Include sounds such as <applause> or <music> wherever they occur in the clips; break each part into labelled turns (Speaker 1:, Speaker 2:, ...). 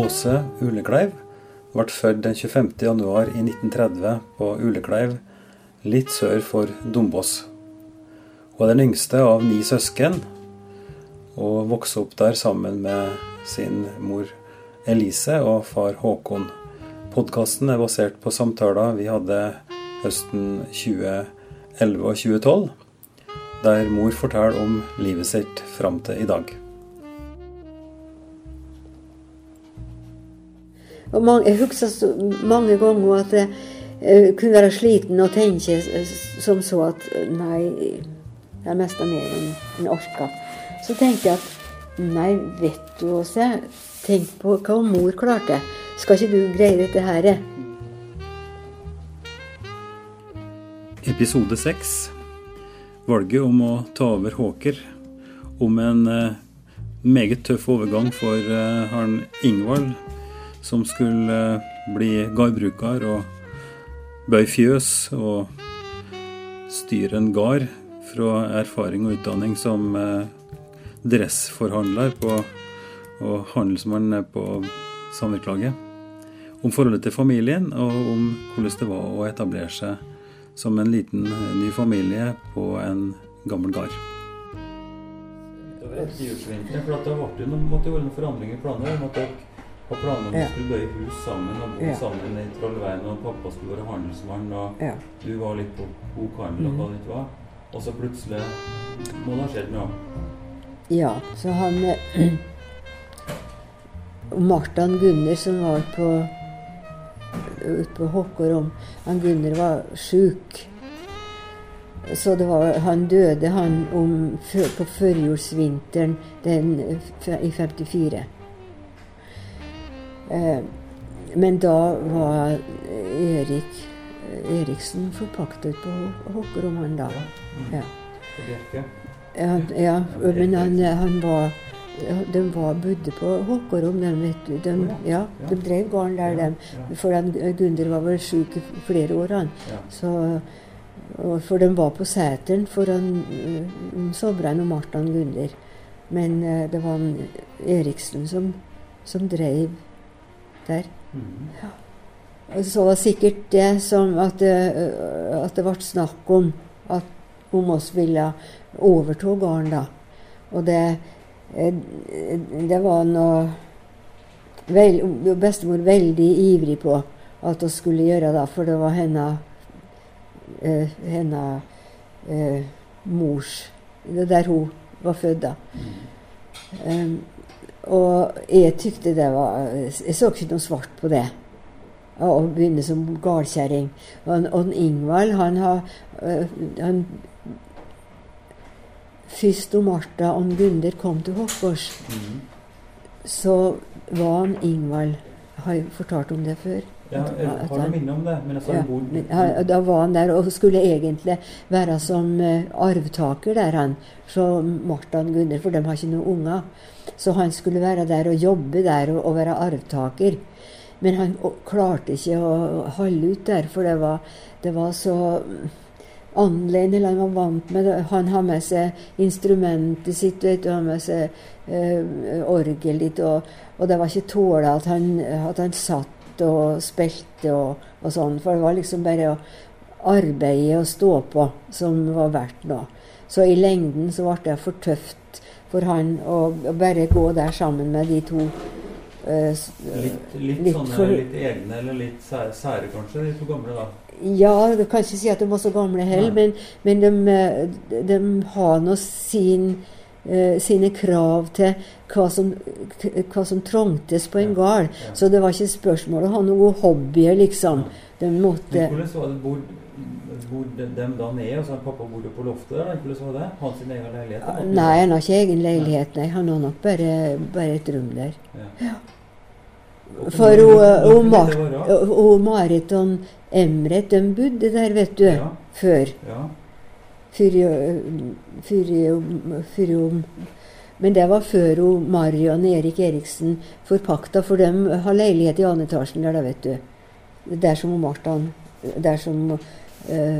Speaker 1: Åse Ulekleiv ble født den 25. januar i 1930 på Ulekleiv, litt sør for Dombås. Hun er den yngste av ni søsken, og vokste opp der sammen med sin mor Elise og far Håkon. Podkasten er basert på samtaler vi hadde høsten 2011 og 2012, der mor forteller om livet sitt fram til i dag.
Speaker 2: Og mange, jeg husker mange ganger at jeg eh, kunne være sliten og tenke som så at nei, det er mest mer enn en orka. Så tenkte jeg at nei, vet du Åse, tenk på hva mor klarte. Skal ikke du greie dette her?
Speaker 1: Episode seks. Valget om å ta over Håker. Om en eh, meget tøff overgang for uh, Ingvald som skulle eh, bli gardbruker og bøye fjøs og styre en gard fra erfaring og utdanning som eh, dressforhandler på, og handelsmann på samvirkelaget. Om forholdet til familien, og om hvordan det var å etablere seg som en liten eh, ny familie på en gammel gard. Det var et for det måtte jo være noen forandringer i planer. Og planen om ja. skulle bøye hus sammen og bo ja. sammen i Trollveien, og pappa skulle være handelsmann, og ja. du var litt på bokhandel og hva det ikke var. Og så plutselig må det ha skjedd noe.
Speaker 2: Ja, så han <clears throat> og Martan Gunner som var på ute på Håkårom Han Gunner var sjuk. Så det var, han døde han om, på førjulsvinteren i 54. Eh, men da var Erik Eriksen forpaktet på Håkkerom, da. Ja. Ja, ja, men han, han var de var, bodde på Håkårom, de, vet du. Ja, de drev gården der, de. For Gunder var vel syk i flere år, han. Så, for de var på seteren foran um, Sobran og Martan Gunder. Men det var Eriksen som, som drev der. Mm. Ja. Så var sikkert det som at det, at det ble snakk om at om oss ville overta gården da. Og det, det var noe vel, Bestemor veldig ivrig på at vi skulle gjøre det, for det var henne, eh, henne eh, mors Det der hun var født, da. Um, og jeg tykte det var Jeg så ikke noe svart på det. Å begynne som gardkjerring. Og, og Ingvald, han har øh, han, Først da Martha og Gunder kom til Hoffors, mm. så var han Ingvald Har jeg fortalt om det før?
Speaker 1: Ja, jeg har noe minne om det. Men altså, ja, men,
Speaker 2: ja, da var han der og skulle egentlig være som uh, arvtaker der, han. Så Martha og Gunder, for de har ikke noen unger. Så han skulle være der og jobbe der og, og være arvtaker. Men han klarte ikke å holde ut der, for det var, det var så annerledes. Han var vant med det. Han har med seg instrumentet sitt, vet du, har med seg uh, orgel litt, og, og, det var ikke tåla at at han satt og spilte og, og, sånn. For det var liksom bare å arbeide og stå på som var verdt noe. Så i lengden så ble det for tøft for han å, å bare gå der sammen med de to.
Speaker 1: Uh, litt, litt, litt, sånne, for, litt egne eller litt sære, sære, kanskje, de to gamle, da?
Speaker 2: Ja, du kan ikke si at de var så gamle heller, men, men de, eh, de, har nå sin, uh, sine krav til hva som, hva som trengtes på en gard. Ja, ja. Så det var ikke spørsmål å ha noen hobbyer, liksom. De måtte
Speaker 1: hvordan var det, hvor, bor dem da nede? har pappa bodde på loftet der? ikke så det? Han sin egen leilighet?
Speaker 2: Eller? Nei, han har ikke egen leilighet. Nei, Han har nok bare, bare et rom der. Ja. ja. For hun Marit og Emret, de bodde der, vet du, ja. før. Ja. Før, men det var før Marion Erik Eriksen forpakta, for de har leilighet i andre etasjen der, da, vet du. Der som Martan Der som eh,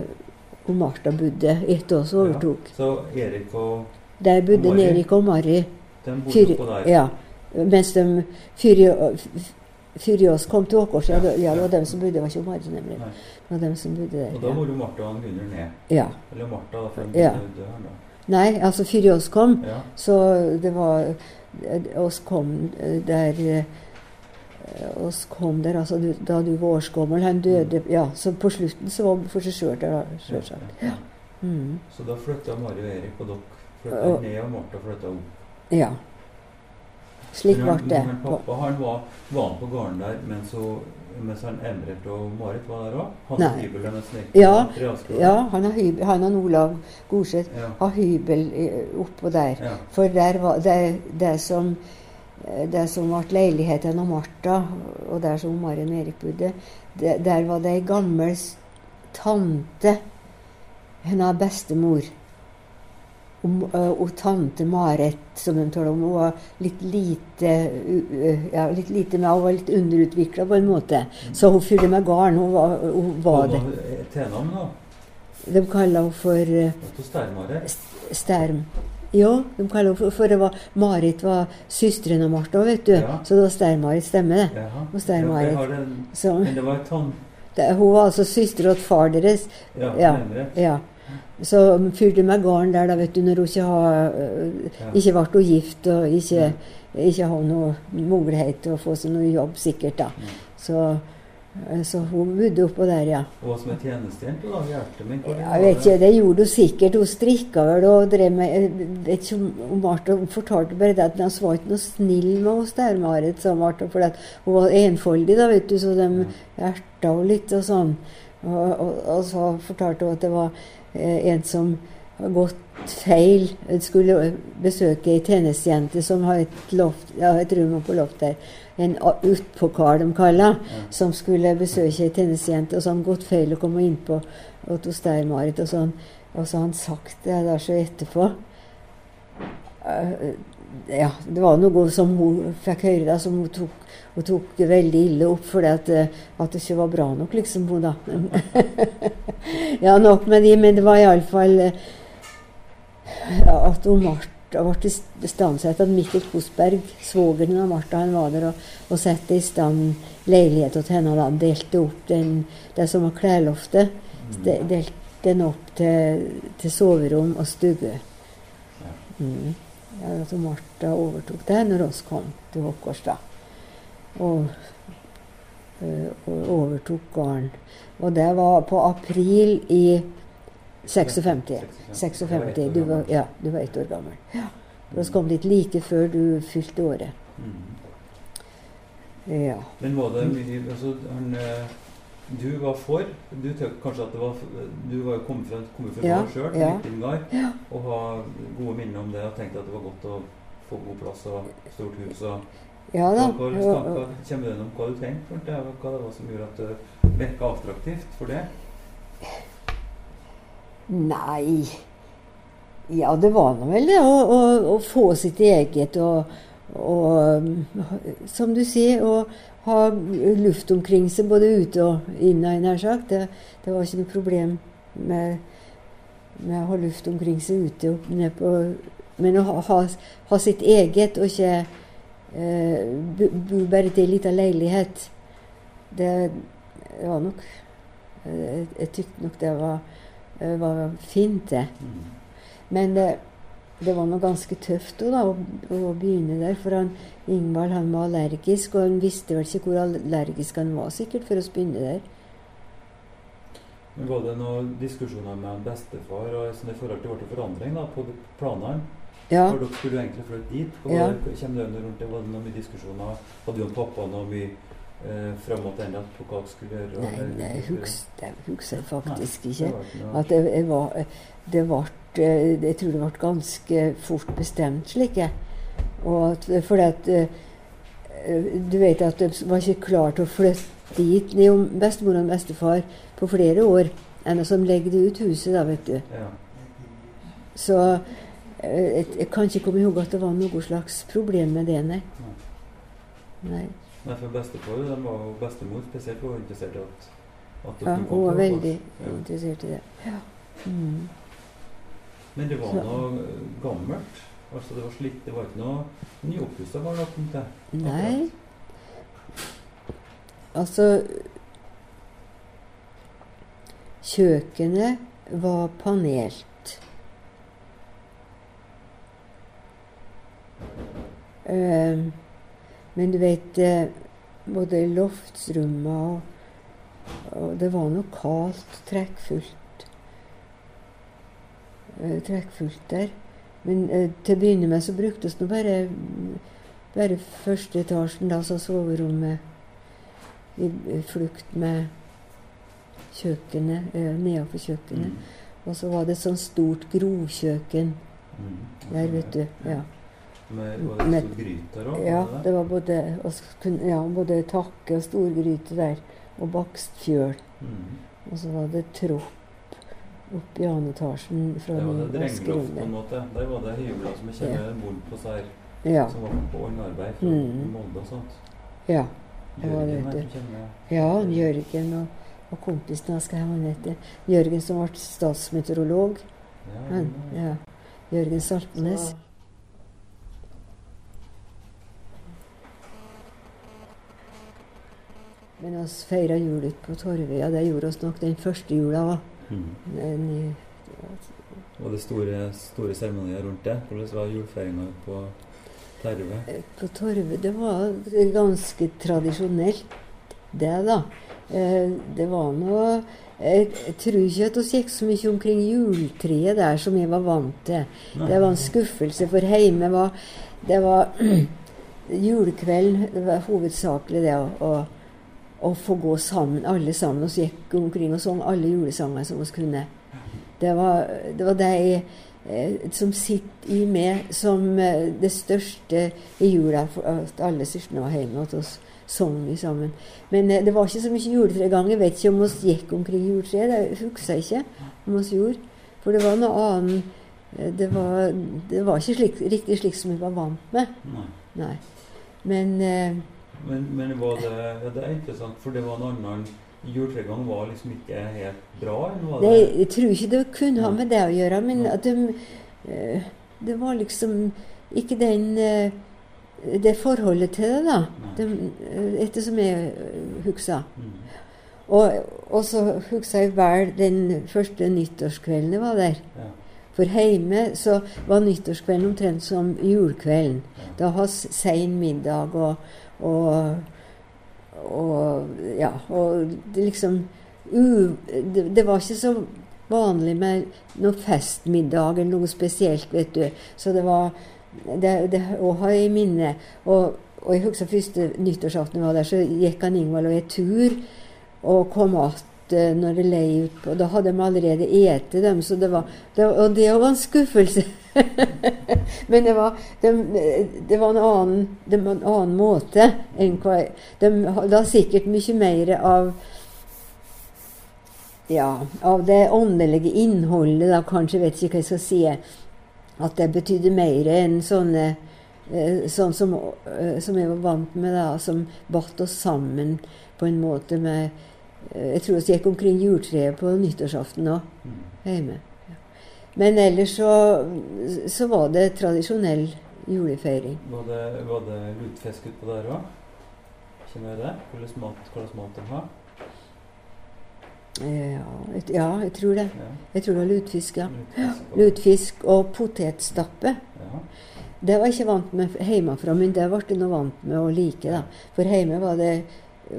Speaker 2: og Martha bodde etter oss overtok.
Speaker 1: Ja, så Erik og
Speaker 2: Der bodde Erik og Mari.
Speaker 1: De bodde på der?
Speaker 2: Ja. Mens de Fyriås kom til Åkårs. ja, ja, det var dem som bodde, det var ikke Mari, nemlig.
Speaker 1: Nei.
Speaker 2: Det var dem som bodde der.
Speaker 1: Og da var jo Martha og Gunnhild ned.
Speaker 2: Ja.
Speaker 1: Eller Martha, da, for
Speaker 2: Ja.
Speaker 1: bodde her da.
Speaker 2: Nei, altså Fyriås kom,
Speaker 1: Ja.
Speaker 2: så det var eh, oss kom eh, der eh, så kom der, altså du, da du var årsgammel. Han døde Ja, så på slutten så var han for seg sjøl der, sjølsagt.
Speaker 1: Ja.
Speaker 2: Mm.
Speaker 1: Så da flytta Mari og Erik og dere flytta
Speaker 2: Og-
Speaker 1: ned, og Martha flytta opp.
Speaker 2: Ja. Slik ble det.
Speaker 1: Men pappa han var, var han på gården der mens, hun, mens han Emret og Marit var der òg? Han har hybel mens han
Speaker 2: Ja. Ja, han har, hybel, han og Olav Gorseth
Speaker 1: Ja.
Speaker 2: har hybel i- oppå der.
Speaker 1: ja.
Speaker 2: For der var det, det som det som ble leiligheten av Martha, og der som Maren Erik bodde, der var det ei gammel tante Hun er bestemor. Og, og tante Marit, som de taler om. Hun var litt lite ja, litt lite, med, hun var litt underutvikla på en måte. Så hun fylte med garn. Hun var, hun var det.
Speaker 1: Tenam, da?
Speaker 2: De kaller henne for uh,
Speaker 1: På Stermare?
Speaker 2: Sterm. Ja, de kaller for, for det var, Marit var søsteren av Martha, vet du.
Speaker 1: Ja.
Speaker 2: Så det var Stær-Marit stemme, det.
Speaker 1: Ja.
Speaker 2: Og Stermare.
Speaker 1: Ja, den-
Speaker 2: Så,
Speaker 1: Men det var tom.
Speaker 2: det, hun var altså søster til far deres.
Speaker 1: Ja,
Speaker 2: Ja. Ja. Så hun fylte med garn der, da, vet du, når hun ikke har øh. Ikke ble gift og ikke, ikke hadde noe mulighet til å få seg noe jobb, sikkert, da. Så, så hun bodde oppå der, ja.
Speaker 1: Og som er tjenestejente, da? Hjertet med ja,
Speaker 2: Jeg vet ikke, det gjorde hun sikkert. Hun strikka vel og drev med Jeg vet ikke om Martha fortalte bare det at hun var ikke noe snill med oss der, Marit, sa Martha. For at hun var enfoldig, da, vet du, så de erta henne litt og sånn. Og, og, og så fortalte hun at det var eh, en som har gått feil. Jeg skulle besøke ei tjenestejente som har et, loft, ja, et rom på loft der. En utpåkar, de kaller
Speaker 1: Ja.
Speaker 2: som skulle besøke ei tjenestejente, og så hadde han gått feil og kommet innpå hos deg, Marit. og så har han sagt det der så etterpå. Eh, ja, det var noe som hun fikk høre, da, som hun tok, hun tok veldig ille opp, fordi at, eh, at det ikke var bra nok, liksom, hun da. <laughs> <laughs> ja, nok med de, men det var iallfall uh, at hun Martha ble istandsatt av Mikkel Kosberg, svogeren av Martha, han var der og, og satte i stand leilighet til henne. Han delte opp den, det som var klærloftet,
Speaker 1: Mm.
Speaker 2: de, delte den opp til, til soverom og stue. Mm. Ja, altså Martha overtok det når oss kom til Håkårstad. Og, øh, og overtok gården. Og det var på april i 56. 56. Du var, ja, du var ett år gammel. Ja. For kom dit like før du fylte året.
Speaker 1: Mm.
Speaker 2: Ja.
Speaker 1: Men var det mye altså, han, eh, Du var for Du tenkte kanskje at det var Du var jo kommet fra, kommet fra
Speaker 2: Ja,
Speaker 1: sjøl,
Speaker 2: ja.
Speaker 1: ja. og har gode minner om det og tenkte at det var godt å få god plass og stort hus. og
Speaker 2: ja da.
Speaker 1: hva, hva, hva, Kommer du gjennom hva du tenkte? Hva det var som gjorde at det virka attraktivt for det?
Speaker 2: Nei Ja, det var nå vel det å, å, å få sitt eget og, og um, Som du sier, å ha luft omkring seg både ute og inne, nær sagt. Det, det var ikke noe problem med, med å ha luft omkring seg ute og ned på Men å ha, ha, sitt eget og ikke eh, bo, bare til ei lita leilighet, det, var nok eh, Jeg, jeg tykte nok det var, var fint, det. Men det, det var noe ganske tøft da, å, å begynne der. For han, Ingvald han var allergisk, og han visste vel ikke hvor allergisk han var sikkert for å begynne der.
Speaker 1: Men Var det noen diskusjoner med bestefar og sånn i forhold til vårt forandring da, på planene?
Speaker 2: Ja,
Speaker 1: For dere skulle egentlig flytte dit. Hva
Speaker 2: Ja.
Speaker 1: var det- det rundt det? Var det noen diskusjoner? Hadde jo og pappa noe mye eh, fram og tilbake på hva dere skulle gjøre?
Speaker 2: nei,
Speaker 1: eller-
Speaker 2: det husker jeg husker jeg faktisk
Speaker 1: Nei,
Speaker 2: ikke.
Speaker 1: det
Speaker 2: At det, jeg var det ble, eh, Jeg tror det ble ganske fort bestemt slik. jeg. At, fordi at eh, Du vet at de var ikke klar til å flytte dit, bestemor og bestefar, på flere år. Enn som legde ut huset, da, vet du.
Speaker 1: Ja.
Speaker 2: Så eh, jeg, jeg kan ikke komme ihåg at det var noe slags problem med det, nei. nei.
Speaker 1: Nei, for bestefar de var jo bestemor spesielt var interessert i at, at
Speaker 2: Ja, hun var veldig
Speaker 1: Ja.
Speaker 2: interessert i det. Ja. Mm.
Speaker 1: Men det var
Speaker 2: Så-
Speaker 1: noe gammelt. Altså det var slitt, det var ikke noe nyoppussa var det på?
Speaker 2: Nei. Altså Kjøkkenet var panelt. Eh, men du vet eh, Både loftsrommene og, og Det var noe kaldt, trekkfullt. Eh, trekkfullt der. Men eh, til å begynne med så bruktes nå bare, bare første etasjen, da, så soverommet i, flukt med kjøkkenet, nedenfor kjøkkenet.
Speaker 1: Mm.
Speaker 2: Og så var det et stort grovkjøkken
Speaker 1: Mm.
Speaker 2: der, vet du. Ja.
Speaker 1: Med, var det gryter òg?
Speaker 2: Ja, det var både, ja, både takke og storgryte der, og bakstfjøl.
Speaker 1: Mm.
Speaker 2: Og så var det tropp opp i annen etasjen fra
Speaker 1: Det var det drengloft på en måte. Der var det hybler som jeg kjenner bord på seg
Speaker 2: Ja.
Speaker 1: som var på arbeid fra
Speaker 2: Mm.
Speaker 1: Molde og sånt.
Speaker 2: ja. Jørgen, var det, Ja, Jørgen og, og kompisen hans, hva han heter. Jørgen som ble statsmeteorolog.
Speaker 1: Ja,
Speaker 2: Han, ja. Jørgen Saltnes. Men vi feira jul ute på Torvøya. Det gjorde oss nok den første jula òg.
Speaker 1: Mm. Var det store, store seremonier rundt det? Hvordan var julefeiringa på Terve?
Speaker 2: På Torve Det var ganske tradisjonelt, det, da. Eh, Det var noe Jeg jeg tror ikke at vi gikk så mye omkring juletreet der som jeg var vant til. Det var en skuffelse, for hjemme var Det var <clears throat> julekvelden det var hovedsakelig det å, å, få gå sammen, alle sammen. Så gikk omkring og sang alle julesanger som vi kunne. Det var det, var det jeg, eh, som sitter i meg som eh, det største i jula. For at alle søstrene var hjemme hos oss sang vi sammen. Men eh, det var ikke så mye juletre i. Jeg vet ikke om vi gikk omkring juletreet. Det husker jeg ikke om vi gjorde. For det var noe annet Det var, det var ikke slik, riktig slik som vi var vant med.
Speaker 1: Nei.
Speaker 2: Nei. Men
Speaker 1: Men, men var det, det er interessant, for det var en annen Juletregang var liksom ikke helt bra? eller var
Speaker 2: Nei, jeg tror ikke det kunne ha med det å gjøre, men at de eh, Det var liksom ikke den eh, det forholdet til det, da. De, eh, ettersom jeg husker.
Speaker 1: Mm.
Speaker 2: Og, og så husker jeg vel den første nyttårskvelden jeg var der.
Speaker 1: Ja.
Speaker 2: For hjemme så var nyttårskvelden omtrent som julekvelden.
Speaker 1: Ja.
Speaker 2: Da vi sein middag og, og, og Ja. Og liksom u, det, det var ikke så vanlig med noe festmiddag eller noe spesielt, vet du. Så det var Det, det å ha i minne. Og, og jeg husker første nyttårsaften jeg var der, så gikk han Ingvald og jeg tur og kom att når det lei utpå. Da hadde de allerede ete dem, så det var, det, og det var en skuffelse. <laughs> Men det var, de, det var en annen, det var en annen måte enn hva De hadde sikkert mye mer av ja, av det åndelige innholdet, da kanskje, vet ikke hva jeg skal si. At det betydde mer enn sånne eh, Sånn som, eh, som jeg var vant med, da, som batt oss sammen på en måte med eh, Jeg tror vi gikk omkring juletreet på nyttårsaften òg,
Speaker 1: Mm.
Speaker 2: hjemme. Men ellers så, så var det tradisjonell julefeiring.
Speaker 1: Var det, var det lutefisk utpå der òg? Kjenner du det? Hvordan mat, hvordan mat de har?
Speaker 2: Eh, Ja, ja, jeg tror det.
Speaker 1: Ja.
Speaker 2: Jeg tror det var lutefisk, ja.
Speaker 1: Lutefisk og-
Speaker 2: potetstappe.
Speaker 1: Ja.
Speaker 2: Det var jeg ikke vant med hjemmefra, men det ble jeg nå vant med å like. da. For hjemme var det,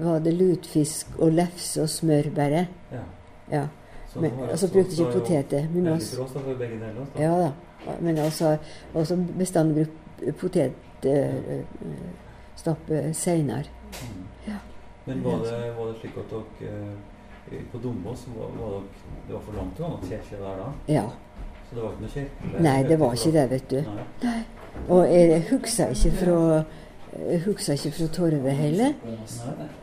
Speaker 2: var det lutfisk og lefse og smør bare.
Speaker 1: ja.
Speaker 2: Ja. Men,
Speaker 1: altså-
Speaker 2: brukte ikke
Speaker 1: er
Speaker 2: poteter. Men også,
Speaker 1: deler.
Speaker 2: ja da. Men også, også bestandig brukt potetstappe seinere.
Speaker 1: Mm.
Speaker 2: Ja.
Speaker 1: Men var det, var det slik at dere eh, på Dombås var, var dere, det var for langt å ha noen kirke der da?
Speaker 2: Ja.
Speaker 1: Så det var ikke noe kirke?
Speaker 2: Nei, det var ikke det, vet du.
Speaker 1: Nei.
Speaker 2: Og jeg husker ikke fra jeg husker ikke fra Torvet heller.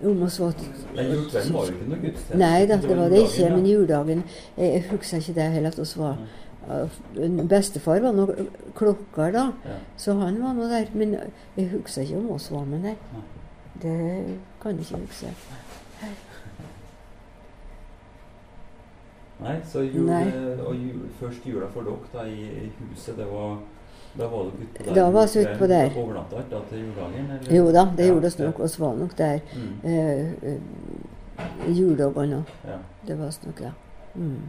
Speaker 2: Om oss var
Speaker 1: Nei, julekvelden var jo ikke noe gudstjeneste.
Speaker 2: Nei da, det var det ikke. Men juledagen Jeg jeg husker ikke det heller at oss var uh, Bestefar var nå klokker, da, så han var nå der. Men jeg husker ikke om oss var med der. Det kan jeg ikke huske.
Speaker 1: Nei, så jul,
Speaker 2: Nei.
Speaker 1: og jul, først jula for dere da, i, i huset, det var Da var dere utpå der?
Speaker 2: Da var vi utpå der.
Speaker 1: Overnatta da til juledagen?
Speaker 2: Jo da, det
Speaker 1: Ja,
Speaker 2: gjorde oss nok. Vi var nok der
Speaker 1: Mm.
Speaker 2: eh, eh, juledagene òg.
Speaker 1: Ja.
Speaker 2: Det var vi nok, ja. Mm.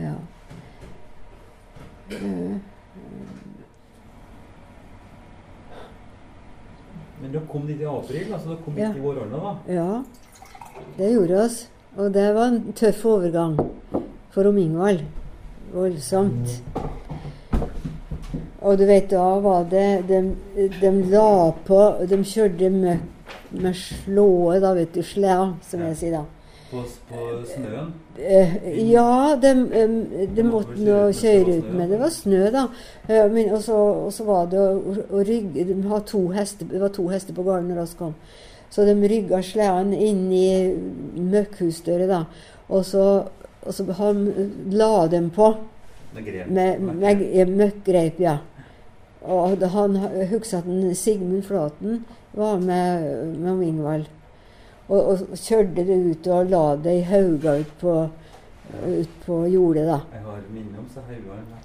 Speaker 2: Ja. Mm.
Speaker 1: Men dere kom dit i april, altså dere kom
Speaker 2: Ja.
Speaker 1: midt i våronna, da?
Speaker 2: ja, det gjorde oss. Og det var en tøff overgang for om Ingvald. Voldsomt. Og du vet, da var det De, de la på De kjørte møkk med slået, da, vet du. Slea, som jeg sier da.
Speaker 1: På, på snøen?
Speaker 2: Eh, ja, de, de måtte nå kjøre ut med Det var snø, da. Eh, Men, og, så, og så var det å, å rygge De hadde to hester, Det var to hester på gården når vi kom. Så de rygga sleden inn i møkkhusdøra, da. Og så, og så han, la dem på
Speaker 1: Med
Speaker 2: med, med møkkgreip, ja. Og han husker at Sigmund Flaten var med, med Ingvald. Og, og kjørte det ut og la det i hauger ut på, ut på jordet, da.
Speaker 1: Jeg har minne om så haugene.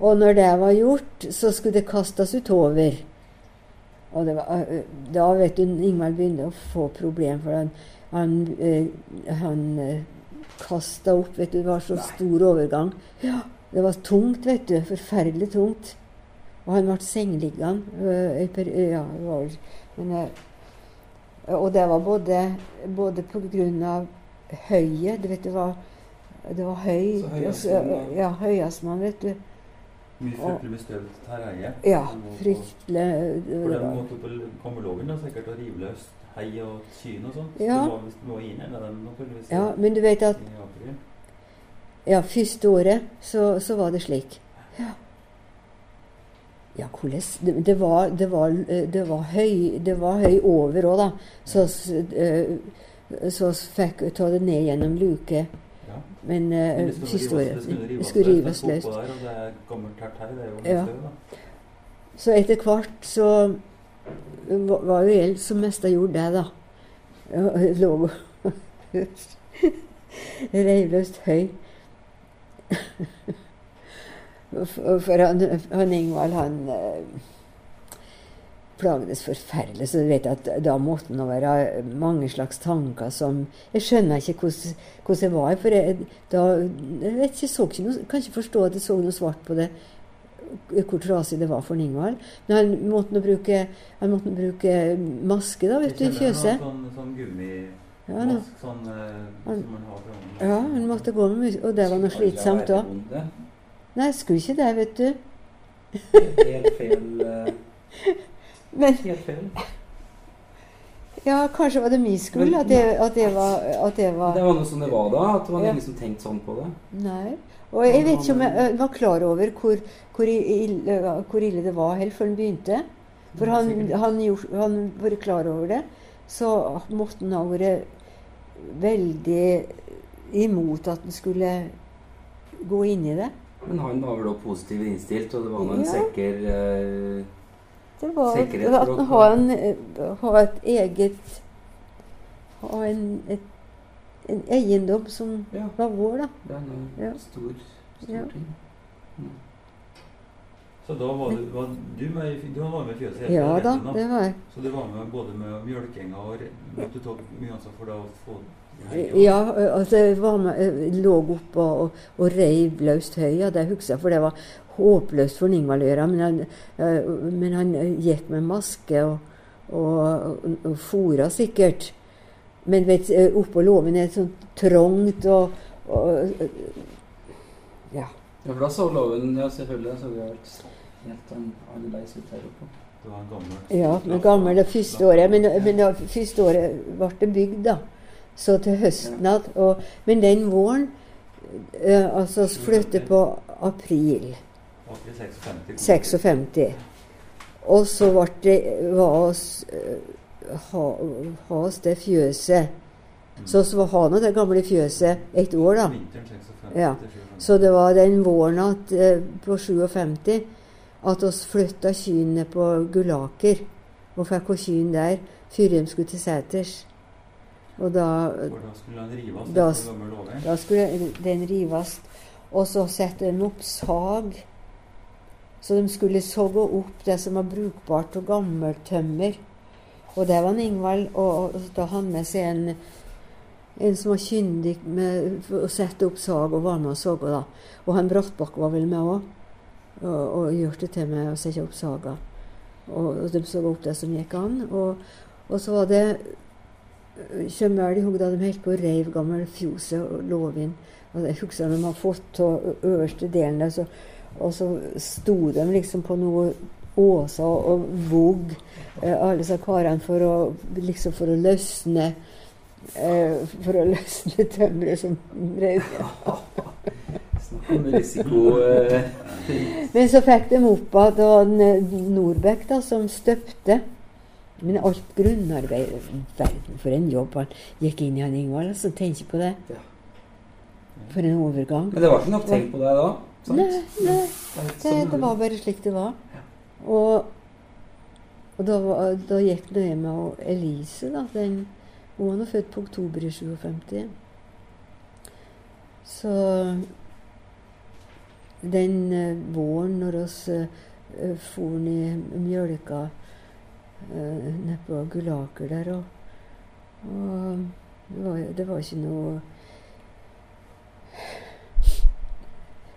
Speaker 2: Og når det var gjort, så skulle det kastes utover. Og det var, da vet du, Ingvald begynte å få problem, for han, han, øh, han øh, kasta opp. vet du, Det var så stor overgang. Ja, Det var tungt, vet du. Forferdelig tungt. Og han ble sengeliggende. øh, ja, øh, og det var både, både av høyet Du vet, det var, det var høy
Speaker 3: Så høy
Speaker 2: og så- Ja, høyasmann, vet du.
Speaker 1: Mye fryktelig bestøvd terreng.
Speaker 2: Ja, fryktelig
Speaker 1: For
Speaker 2: den
Speaker 1: de måtte på Kammerlågen da, sikkert og rive løs hei og kyn og sånn. Så
Speaker 2: Ja.
Speaker 1: Det var noe inn eller dem naturligvis.
Speaker 2: Ja, men du vet at ja, første året så, så var det slik. Ja, ja hvordan det, var, det, var, eh, det, var høy, det var høy over òg, da. Så, eh, så fikk ta det ned gjennom luke.
Speaker 1: Ja.
Speaker 2: Men eh,
Speaker 1: Men det skulle rives- det skulle rives
Speaker 2: løst.
Speaker 1: Der, og det er gammelt tært hei, det er jo
Speaker 2: Ja.
Speaker 1: støv, da.
Speaker 2: Så etter hvert så var jo jeg som mest gjort det, da. Jeg <laughs> Lå <laughs> reivløst høy. <laughs> For han, han Ingvald, han eh, plagdes forferdelig. Så du vet at da måtte det være mange slags tanker som Jeg skjønner ikke hvordan, det var. For jeg, da, jeg vet ikke, så ikke noe, kan ikke forstå at jeg så noe svart på det hvor trasig det var for Ingvald. Men han måtte nå bruke, han måtte bruke maske, da, vet du, i fjøset.
Speaker 1: Sånn, sånn gummimask,
Speaker 2: Ja, mask,
Speaker 1: sånn uh,
Speaker 2: Han-
Speaker 1: som man har
Speaker 2: ja, han måtte gå med Og det var noe slitsomt òg. Nei, jeg skulle ikke det, vet du.
Speaker 3: Helt feil eh, <laughs>
Speaker 2: Men
Speaker 3: Helt feil.
Speaker 2: ja, kanskje var det min skyld at det, at det var, det
Speaker 3: Det
Speaker 2: var
Speaker 3: var noe som det var da? At det var
Speaker 2: Ja.
Speaker 3: ingen som tenkte sånn på det?
Speaker 2: Nei. Og jeg vet ikke om jeg var klar over hvor, hvor, ille, hvor ille det var helt før han begynte. For han, han, gjorde- han var klar over det. Så måtte han ha vært veldig imot at han skulle gå inn i det.
Speaker 3: Men han var vel òg positivt innstilt, og det var nå en
Speaker 2: Ja.
Speaker 3: sikker eh,
Speaker 2: Det var
Speaker 3: Sikkerhet
Speaker 2: at
Speaker 3: for
Speaker 2: han
Speaker 3: dere.
Speaker 2: har øh, ha et eget Ha en, et, en eiendom som
Speaker 3: Ja,
Speaker 2: var vår, da.
Speaker 3: det er en
Speaker 2: Ja.
Speaker 3: stor, stor
Speaker 2: Ja.
Speaker 3: ting. Mm.
Speaker 1: Så da var du, var du med i du var med i fjøset hele
Speaker 2: Ja da, det var jeg.
Speaker 1: Så du var med både med mjølkinga og måtte ta mye ansvar for å få
Speaker 2: Ja, altså jeg var med, jeg lå oppe og, og reiv løst det husker jeg, for det var håpløst for Ingvald å gjøre. Men han, men han gikk med maske og, og, og, og fora sikkert. Men vet, ø, oppå låven er det sånn trangt og, og Ja.
Speaker 3: Ja, for da så loven Ja, selvfølgelig. Så vi helt, helt annerledes ut her oppe.
Speaker 1: Det var en gammel
Speaker 2: Ja, men gammel det første året. Men, men det første året ble det bygd, da. Så til høsten igjen. Men den våren eh, Altså flytter på april
Speaker 1: April 56.
Speaker 2: 56. Og så ble det var oss eh, ha, ha oss det fjøset. Så vi ha nå det gamle fjøset et år, da. Ja. Så det var den våren at, eh, på 57 at oss flytta kyrne på Gullaker. Og fikk kyrne der før de skulle til seters. Og da,
Speaker 1: da skulle den rives
Speaker 2: Da- da skulle den rives. Og så sette en opp sag Så de skulle sogge opp det som var brukbart av gammelt tømmer. Og det var Ingvald. Og, og da han med seg en, en som var kyndig med å sette opp sag, og var med og sogge. da. Og han Brattbakk var vel med òg. Og, og gjorde det til med å sette opp saga. Og, og de så opp det som gikk an. Og, og så var det Kjømøl i da de holdt på å reiv gammel fjose og låvin. Og jeg husker de har fått av øverste delen der, så, og så sto de liksom på noe åser og vog. eh, alle disse karene, for å, liksom for å løsne eh, For å <laughs> løsne tømmeret som reiv.
Speaker 3: Snakk om risiko. Eh.
Speaker 2: Men så fikk de opp at det var da, som støpte. Men alt grunnarbeid Verden, for en jobb han gikk inn i, han Ingvald. Altså, tenker på det.
Speaker 3: Ja.
Speaker 2: For en overgang.
Speaker 3: Men det var ikke nok tenkt på deg da? sant?
Speaker 2: Nei, nei.
Speaker 3: Det er
Speaker 2: Det,
Speaker 3: sånn-
Speaker 2: det var bare slik det var. Og, og da, da gikk det med og Elise, da. Den, hun var nå født på oktober i 57. Så den eh, våren når oss uh, for ned mjølka uh, nede på Gulaker der og, og det, var, det var ikke noe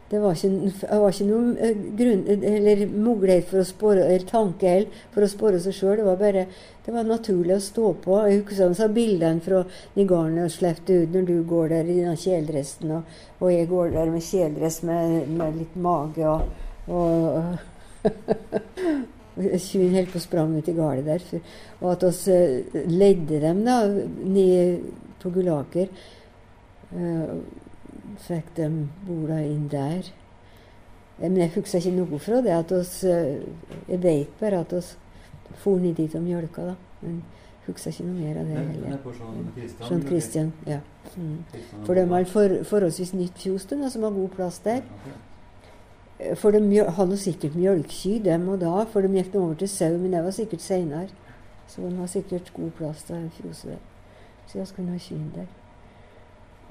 Speaker 2: Det var ikke, det var ikke noen eh, grunn, eller mulighet for å spore, eller tanke eller for å spore seg sjøl. Det var bare det var naturlig å stå på. Jeg husker sa bildene fra Nigarden og sleppte ut når du går der i den kjeledressen, og, og jeg går der med kjeledress med, med litt mage og, og <laughs> Tjuven holdt på å sprang ut i gale der. For, og at vi eh, ledde dem da ned på Gulaker. Uh, fikk dem bola inn der. Eh, Men jeg husker ikke noe fra det. at oss, Jeg vet bare at vi for ned dit og mjølka, da. Men husker ikke noe mer av det heller.
Speaker 1: er Jean Christian.
Speaker 2: Ja. Mm. For de har for, forholdsvis nytt fjos, som har god plass der. For de hadde sikkert mjølkeky, dem og da, for de gikk nå over til sau, men det var sikkert seinere. Så de har sikkert god plass til fjoset der. Så jeg skulle ha kyrne der.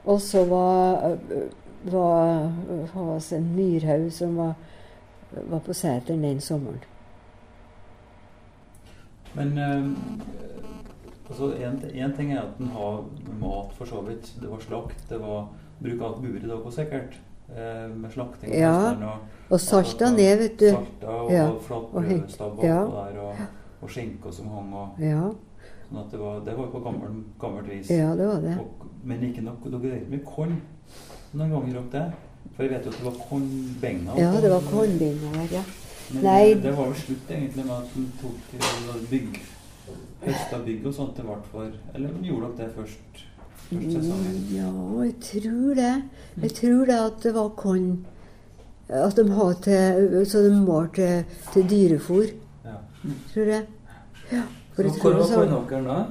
Speaker 2: Og så var, øh, var øh, en myrhaug som var, var på seteren den sommeren.
Speaker 1: Men øh, altså, en, en ting er at den har mat, for så vidt. Det var slakt. Det var bruk av bur i dag sikkert. Eh, med slakting.
Speaker 2: Ja,
Speaker 1: sånn, og,
Speaker 2: Og salta ned, vet du.
Speaker 1: Salta og
Speaker 2: Ja, og
Speaker 1: flatbrødstabber
Speaker 2: ja.
Speaker 1: der, og, og skinker som hang. Og,
Speaker 2: Ja,
Speaker 1: sånn at det var, det var på gammelt, gammelt vis.
Speaker 2: ja, det var det.
Speaker 1: Og, men ikke nok, dere ikke med korn noen ganger opp det? For jeg vet jo at det var kornbenger.
Speaker 2: Ja, det var kornbenger ja.
Speaker 1: Men
Speaker 2: Nei.
Speaker 1: det var jo slutt egentlig med at en tok til bygg høsta bygg og sånt til hvert for Eller gjorde dere det først?
Speaker 2: Ja, jeg tror det. Jeg tror det at det var korn At de har til Så de var til, til dyrefôr,
Speaker 1: Ja.
Speaker 2: tror jeg. Ja. For jeg
Speaker 3: Hvor var kornåkeren da?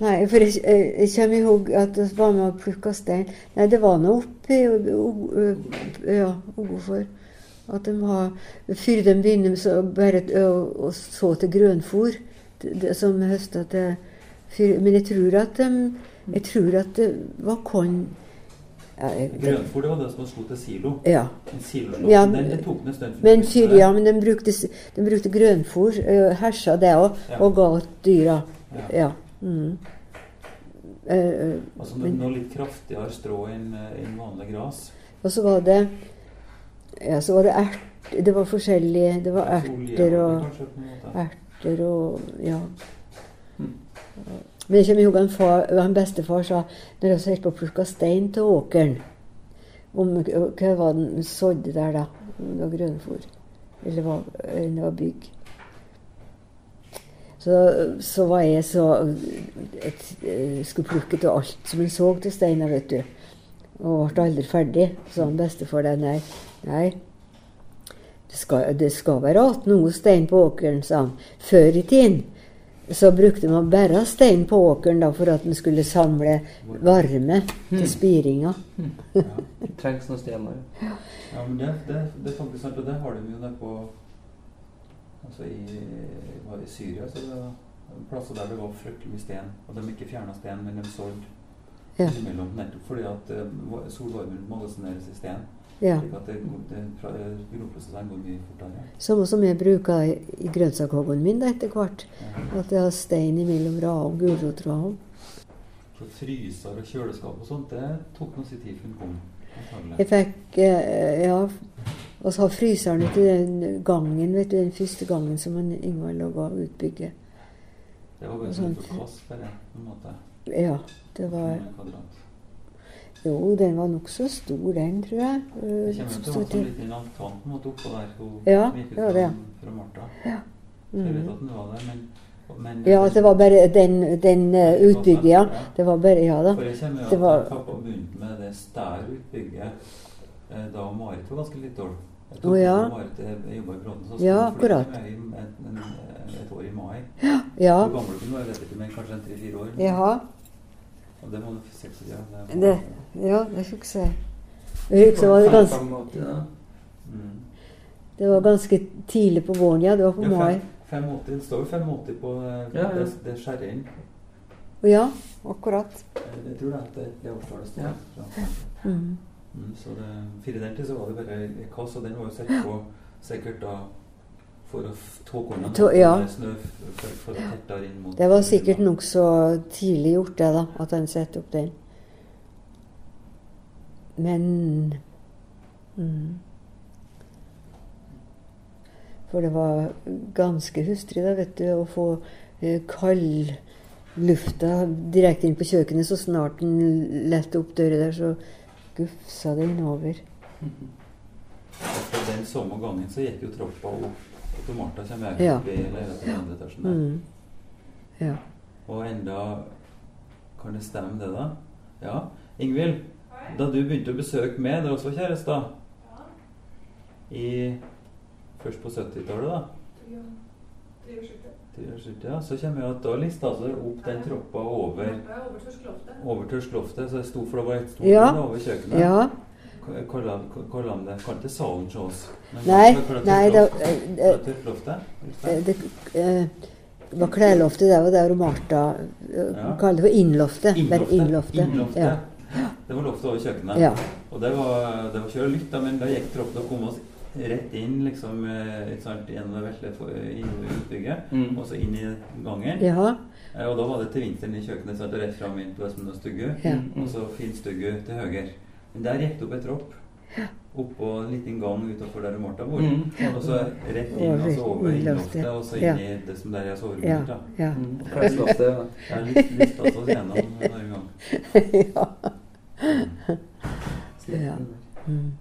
Speaker 2: Nei, for jeg, jeg, kommer ihåg at det var med å plukke stein. Nei, det var nå oppe i O- Ø- ja, Ogofor. At de har Før de begynner så bare å, så til grønfôr, som høsta til fyr, Men jeg tror at de Jeg tror at var korn ja, jeg, det,
Speaker 1: Grønfôr det var det som slo til silo.
Speaker 2: ja. Ja,
Speaker 1: den, den tok en stund.
Speaker 2: Men fyr, ja, men den brukte, den brukte grønfôr, uh, hersa det òg,
Speaker 1: Ja.
Speaker 2: og ga dyra.
Speaker 1: Ja.
Speaker 2: Ja. Mm. Eh,
Speaker 1: Altså
Speaker 2: men-
Speaker 1: noe litt kraftigere strå enn en vanlig gras.
Speaker 2: Og så var det Ja, så var det ert Det var forskjellige Det var erter og. Erter og Ja.
Speaker 3: Mm.
Speaker 2: Men jeg kommer ihåg far, han bestefar sa når vi holdt på å plukke stein til åkeren om Hva var den sådde der, da? Om det var grønnfòr Eller var, det var bygg? Så, så var jeg så et, eh, Skulle plukke til alt som en så til steiner, vet du. Og ble aldri ferdig. Så han bestefar det. Nei, nei. Det skal, det skal være igjen noe stein på åkeren, sa han. Før i tiden så brukte man bare stein på åkeren da, for at den skulle samle varme til spiringa. <laughs>
Speaker 1: Ja.
Speaker 3: Det trengs noen stener.
Speaker 1: Ja, men det, det, det er faktisk sant, og det har de jo der på Altså i, var i Syria, så det plasser der det var fryktelig mye sten. Og de ikke fjerna sten, men de solgte
Speaker 2: Ja.
Speaker 1: innimellom nettopp fordi at va- solvarmen magasineres i sten.
Speaker 2: Ja.
Speaker 1: Det, det, fortere.
Speaker 2: Samme som jeg bruker i, i grønnsakhagen min da, etter hvert.
Speaker 1: Ja.
Speaker 2: At jeg har stein imellom raden, gulrotraden.
Speaker 1: Så fryser og kjøleskap og sånt, det tok nå sin tid før den kom.
Speaker 2: Jeg fikk eh, Ja. Og så har fryseren ute den gangen, vet du, den første gangen som han Ingvar laga utbygget.
Speaker 1: Det var bare sånn
Speaker 2: for
Speaker 1: det, bare, på en måte.
Speaker 2: Ja, det var. Jo, den var nokså stor, den, tror jeg.
Speaker 1: Det
Speaker 2: eh,
Speaker 1: kommer
Speaker 2: som
Speaker 1: til å
Speaker 2: stod
Speaker 1: være sånn liten altan på en måte oppå der. Hun
Speaker 2: Ja, det var det.
Speaker 1: Ja. Fra Martha. Så jeg vet
Speaker 2: Mm.
Speaker 1: at den var der, men, men
Speaker 2: Ja, det var bare den, den eh, utbygget, ja. Det var bare Ja da.
Speaker 1: For jeg kommer jo
Speaker 2: Det
Speaker 1: at
Speaker 2: var-
Speaker 1: pappa begynte med det stære utbygget eh, da Marit var ganske lite år. Jeg
Speaker 2: Å, ja.
Speaker 1: Marit jeg jobba i Bråten, så
Speaker 2: Ja, akkurat.
Speaker 1: et, en, et år i mai.
Speaker 2: Ja.
Speaker 1: Hvor gammel hun var, jeg vet ikke, men kanskje en tre-fire år.
Speaker 2: Jaha.
Speaker 1: Og det må du seks ja, det, var-
Speaker 2: Det, ja, det husker jeg. Jeg husker det var ganske,
Speaker 3: 85, da.
Speaker 1: Mm.
Speaker 2: det var ganske tidlig på våren, ja. Det var på
Speaker 1: Ja,
Speaker 2: mai.
Speaker 1: fem- 85, det står jo 85 på eh,
Speaker 3: Ja, ja.
Speaker 1: det, det skjæret inn.
Speaker 2: Ja, akkurat.
Speaker 1: Jeg tror det er etter det, det årstallet står.
Speaker 3: Ja.
Speaker 1: Ja.
Speaker 2: Mm.
Speaker 1: Mm, så det, fire den tid så var det bare kass, og den var jo sett på sikkert da for å f-
Speaker 2: to, ja.
Speaker 1: snø for, for mot
Speaker 2: Det var sikkert nokså tidlig gjort, det, da, at han satte opp den. Men mm. For det var ganske hustrig, da, vet du, å få eh, kaldlufta direkte inn på kjøkkenet. Så snart den lette opp døra der, så gufsa det innover.
Speaker 1: Og den samme gangen så gikk jo trappa opp, og Martha kommer
Speaker 2: Ja.
Speaker 1: opp i leiligheten i andre etasjen der.
Speaker 2: Mm. Ja.
Speaker 1: Og enda Kan det stemme, det, da? Ja. Ingvild, da du begynte å besøke meg, dere også var kjærester i Først på 70-tallet, da. Ja. ja. Så kommer jeg at da lista seg opp den troppa over over Tørskloftet, Så jeg sto for det var et stort
Speaker 2: Ja.
Speaker 1: over kjøkkenet.
Speaker 2: ja.
Speaker 1: Kaller han det Kaller det salen til oss.
Speaker 2: Nei,
Speaker 1: hva- hva- hva-
Speaker 2: nei, det,
Speaker 1: det,
Speaker 2: eh, eh, det eh, var klærloftet der, og der eh,
Speaker 1: Ja.
Speaker 2: kalte det for innloftet. Innloftet.
Speaker 1: Innloftet.
Speaker 2: Ja.
Speaker 1: Det var loftet over kjøkkenet.
Speaker 2: Ja.
Speaker 1: Og det var, det var kjørt litt, da, men da gikk troppa og kom oss rett inn liksom, eh, sant, gjennom det utbygget,
Speaker 3: Mm.
Speaker 1: og så inn i gangen. Eh, Og da var det til vinteren i kjøkkenet, så det rett fram inn på Østmund og Stugu,
Speaker 2: Ja.
Speaker 3: Mm.
Speaker 1: Og så fin stugu til høyre. Men der gikk det opp et tropp. Oppå en liten gang utafor der Martha bor.
Speaker 3: Mm.
Speaker 1: Og så rett inn, og så over
Speaker 2: i
Speaker 1: loftet, og så inn
Speaker 2: Ja.
Speaker 1: i det som der er soverommet.
Speaker 2: Ja. Ja.
Speaker 3: Mm.
Speaker 1: Lyst lyst til å se gjennom en gang. <laughs>
Speaker 2: ja. Ja. Mm.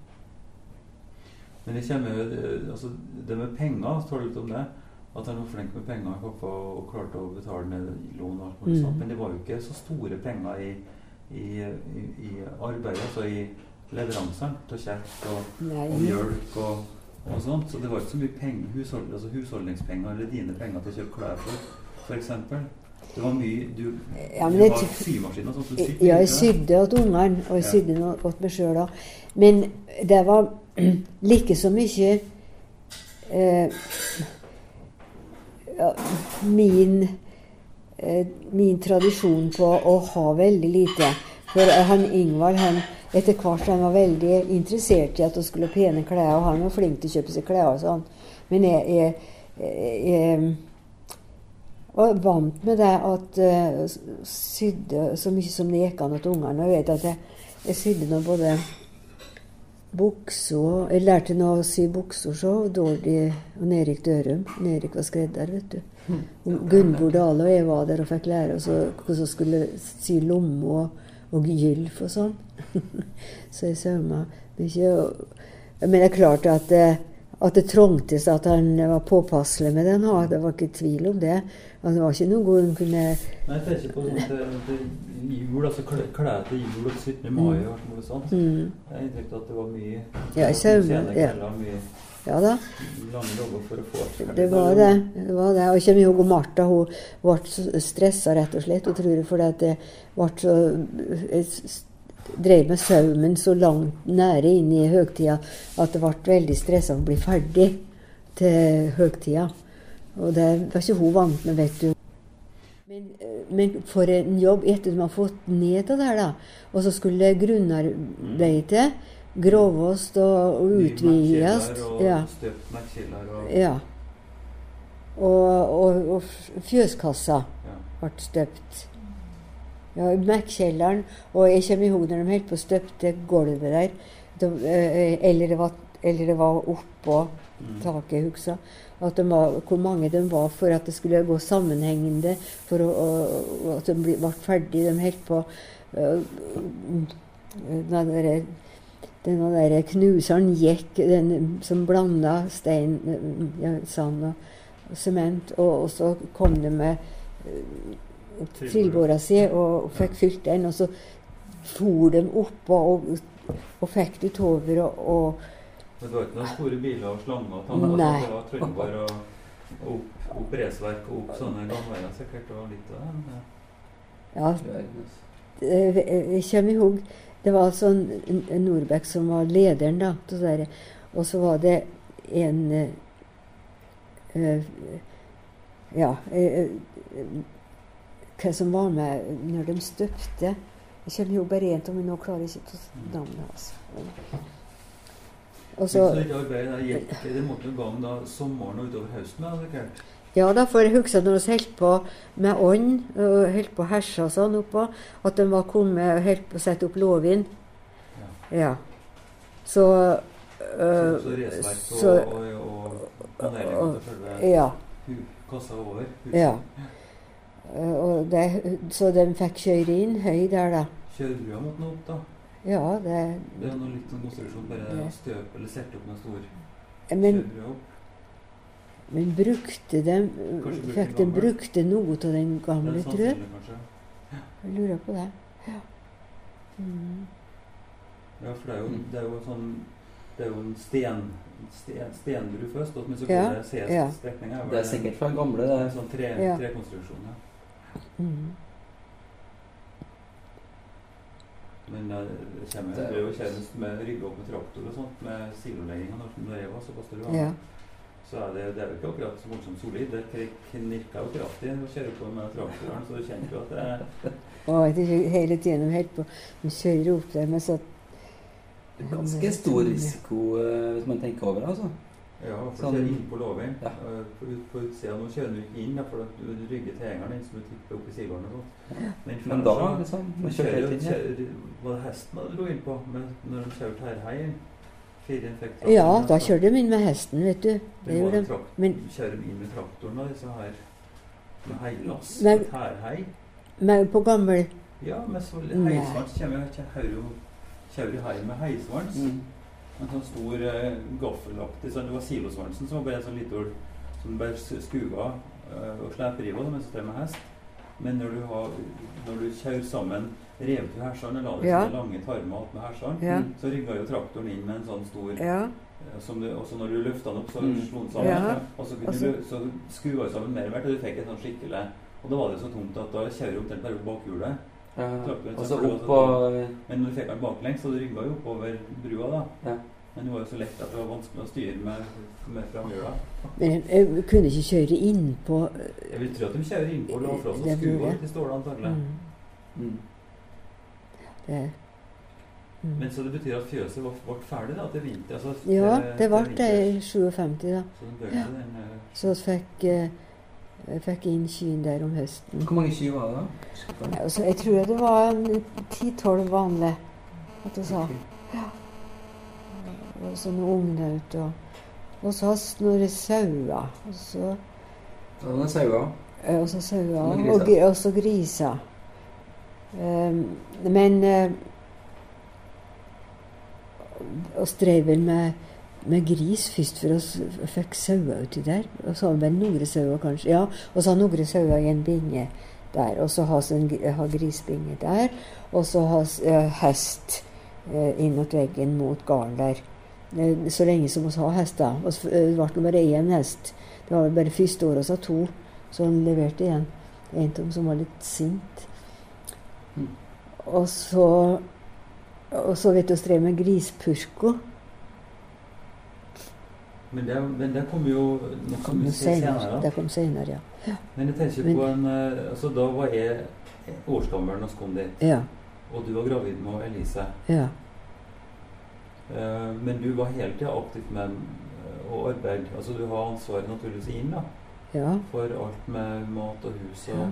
Speaker 1: Men det kommer jo altså, Det med penger, står det litt om det. At han var flink med penger pappa, og klarte å betale ned lån og alt mulig
Speaker 2: Mm.
Speaker 1: sånt. Men det var jo ikke så store penger i, i, i, i arbeidet, altså i leveransene til kjeks og, og mjølk og, og sånt. Så det var ikke så mye penger, hushold, altså husholdningspenger eller dine penger til å kjøpe klær for, f.eks. Det var mye Du,
Speaker 2: Ja,
Speaker 1: du har symaskin og sånt. Du
Speaker 2: Ja, jeg sydde åt ungene, og jeg
Speaker 1: Ja.
Speaker 2: sydde noe åt meg sjøl òg. Men det var <clears throat> like så mye eh, ja, min min tradisjon på å ha veldig lite. For han Ingvald han, etter hvert han var veldig interessert i at hun skulle ha pene klær, og han var flink til å kjøpe seg klær og sånn. Men jeg, jeg, jeg, var vant med det at uh, sydde så mye som det gikk an til ungene. Jeg vet at jeg, jeg sydde nå både bukser Jeg lærte nå å sy bukser så dårlig og Erik Dørum. Erik var skredder, vet du. Gunvor Dale og jeg var der og fikk lære oss hvordan vi skulle sy lomme og, og gylf og sånn. <laughs> så jeg sømma mye. Men det er klart at det, at det trengtes at han var påpasselig med den. Det var ikke tvil om det. Altså, det var ikke noe hun kunne
Speaker 1: Nei, jeg tenker på sånn det, det, jul, altså klær til jul og 17. mai og alt mulig sånt.
Speaker 2: mm,
Speaker 1: Jeg har inntrykk av at det var mye
Speaker 2: Ja, jeg
Speaker 1: sene
Speaker 2: ja.
Speaker 1: mye
Speaker 2: Ja da. Det var det. det, var det. Og kommer ihåg Martha. Hun ble stressa, rett og slett. Hun tror fordi at det ble så jeg drev med saumen så langt nære inn i høgtida at det ble veldig stressa å bli ferdig til høgtida. Og det var ikke hun vant med, vet du. Men, eh, men for en jobb etter at man har fått ned det der, da. Og så skulle grunnarbeidet til. Grovåst og, og utvides.
Speaker 1: Og
Speaker 2: Ja.
Speaker 1: støpt merkskiller og
Speaker 2: ja. Og, og, og fjøskassa
Speaker 1: ja.
Speaker 2: ble støpt. Ja, i Merkjelleren. Og jeg kommer ihåg når de holdt på å støpte gulvet der. Da, eh, eller, det var, eller det var oppå
Speaker 1: Mm.
Speaker 2: taket, husker. At de var, hvor mange de var for at det skulle gå sammenhengende, for å, å, å- at de ble, ble ferdig. De holdt på øh, den der, denne der knuseren gikk, den som blanda stein, ja, sand og, og sement. Og, og så kom de med uh, trillbåra si og fikk fylt den. Og så for de oppå og, og fikk det utover. og, og
Speaker 1: Men det var ikke noen store biler og slanger og tanner?
Speaker 2: Nei.
Speaker 1: Det var Trøndelag og, og opp, opp og opp sånne gangveier sikkert og litt av det. ja.
Speaker 2: ja,
Speaker 3: jeg,
Speaker 2: kommer i ihåg Det var altså en Nordbeck som var lederen, da. Og så var det en eh, Ja eh, Hva som var med når de støpte. Jeg kommer jo bare én, men nå klarer jeg ikke å navnet hans. Og
Speaker 1: Men
Speaker 2: så,
Speaker 1: så det arbeidet gikk, det måtte jo gå om da sommeren og utover høsten? sikkert?
Speaker 2: Ja, da får jeg huske når vi holdt på med ånd, og holdt på å herse og sånn oppå, at de var kommet og holdt på å sette opp låvin.
Speaker 1: Ja.
Speaker 2: Ja. Så,
Speaker 1: Så,
Speaker 2: øh,
Speaker 1: så resverk og, og, og paneling
Speaker 2: og-
Speaker 1: til selve
Speaker 2: Ja.
Speaker 1: kassa over? huset.
Speaker 2: ja. Eh, Og det, så de fikk kjøre inn høy der, da.
Speaker 1: Kjørerua måtte nå opp, da.
Speaker 2: Ja, det
Speaker 1: Det er noe litt sånn konstruksjon, bare støpe eller sette opp med stor
Speaker 2: Men,
Speaker 1: opp.
Speaker 2: Men brukte de Fikk de
Speaker 1: den
Speaker 2: brukte noe av den gamle, tror jeg? Jeg lurer på det. Ja. Mm.
Speaker 1: Ja, for det er jo, det er jo sånn Det er jo en sten, sten, stenbru først, og men så går
Speaker 2: Ja,
Speaker 1: det. CS-strekninga.
Speaker 3: Det er sikkert fra gamle,
Speaker 1: det er en sånn tre,
Speaker 2: Ja.
Speaker 1: trekonstruksjon. Ja.
Speaker 2: Mm.
Speaker 1: Men eh, det kommer
Speaker 3: er
Speaker 1: jo
Speaker 3: jo-
Speaker 1: kjennest med rygge opp med traktor og sånt, med silolegging og når det var såpass stor.
Speaker 2: Ja.
Speaker 1: Så er det, det er jo ikke akkurat så voldsomt solid. Det knirker jo kraftig å kjøre på med traktoren, så du kjente jo at det er
Speaker 2: Og det er hele tiden de holdt på De kjører opp der med så
Speaker 3: Ganske stor risiko eh, hvis man tenker over det, altså.
Speaker 1: Ja, for
Speaker 3: Sånn-
Speaker 1: du kjører inn på låven.
Speaker 3: Ja.
Speaker 1: På, på utsida nå kjører du ikke inn, da, for at du rygger tilhengeren din som du tipper opp i siloen. og sånt. Men
Speaker 3: Men da,
Speaker 1: så-
Speaker 3: liksom
Speaker 1: Man
Speaker 3: kjører
Speaker 1: kjører
Speaker 3: helt inn. ja.
Speaker 1: kjører, Var det hesten du dro inn på men når de kjørte her hjem? Fire infekter.
Speaker 2: Ja, da kjører de inn med hesten, vet du. Det de. Men,
Speaker 1: kjører de inn med traktoren og disse her med heilass? Med Tærhei?
Speaker 2: Med på gammel
Speaker 1: Ja, med heisvans Kjører hei med heisvans.
Speaker 3: Mm.
Speaker 1: En sånn stor eh, gaffelaktig sånn, Det var silosvansen som var bare en sånn liten som du bare skuva eh, og deg mens du drev med hest. Men når du, har, når du kjører sammen revet du hersene, la det
Speaker 2: Ja.
Speaker 1: lange tarmer opp med hersene,
Speaker 2: Ja.
Speaker 1: Så rygga jo traktoren inn med en sånn stor
Speaker 2: Ja.
Speaker 1: eh, som du, også når du løfta den opp, så
Speaker 3: Mm.
Speaker 1: slo den sammen.
Speaker 2: Ja.
Speaker 1: Og så, kunne
Speaker 2: Og
Speaker 1: du,
Speaker 2: så-
Speaker 1: skrua så sammen mer og mer til du fikk et sånn skikkelig Og da var det så tungt at da kjører du omtrent bare på bakhjulet.
Speaker 3: Ja.
Speaker 1: Traktoren,
Speaker 3: Og
Speaker 1: så
Speaker 3: opp på
Speaker 1: Men når du fikk den baklengs, så du rygga jo oppover brua, da.
Speaker 3: Ja.
Speaker 1: Men det var jo så lett at det var vanskelig å styre med, med framhjula.
Speaker 2: Men jeg, jeg kunne ikke kjøre innpå
Speaker 1: Jeg vil tro at de kjører inn på lårflås og
Speaker 2: jeg.
Speaker 1: til stålet, antagelig.
Speaker 2: mm,
Speaker 3: mm.
Speaker 2: Det, mm.
Speaker 1: Men så det betyr at fjøset var- ble ferdig da, til vinter? Altså,
Speaker 2: Ja, det ble det i 57, da.
Speaker 1: Så den ja. den eh,
Speaker 2: Så fikk, eh, fikk inn kyrne der om høsten.
Speaker 3: Hvor mange kyr var det, da?
Speaker 2: Ja, altså, jeg tror det var en 10-12 vanlige, at du sa. Og så noen ungnaut og Og så noen sauer. Og så, eh, og så sauer.
Speaker 3: Og
Speaker 2: så griser. Um, men vi drev vel med, med gris først, for vi fikk sauer uti der. Og så har vi noen sauer, kanskje. Ja, og så har noen sauer i en binge der. Og så har vi grisbinge der. Og så har vi uh, hest inn mot veggen mot gården der. Eh, Så lenge som vi har hester. Eh, det ble bare én hest. Det var bare første året vi hadde to, så han leverte igjen. En av dem som var litt sint. Og så Og så vet du, strev med grispurko.
Speaker 1: Men det, men det kom jo
Speaker 2: Det kom
Speaker 1: vi
Speaker 2: jo
Speaker 1: senere.
Speaker 2: senere. Det kom senere, ja.
Speaker 1: Men jeg tenker
Speaker 2: Men-
Speaker 1: på en eh, altså Da var jeg årsgammel da vi kom dit,
Speaker 2: Ja.
Speaker 1: og du var gravid med Elise.
Speaker 2: ja.
Speaker 1: Eh, men du var hele tida aktiv med og å arbeide. Altså du har ansvaret naturligvis inn da,
Speaker 2: Ja.
Speaker 1: for alt med mat og hus. og
Speaker 2: Ja.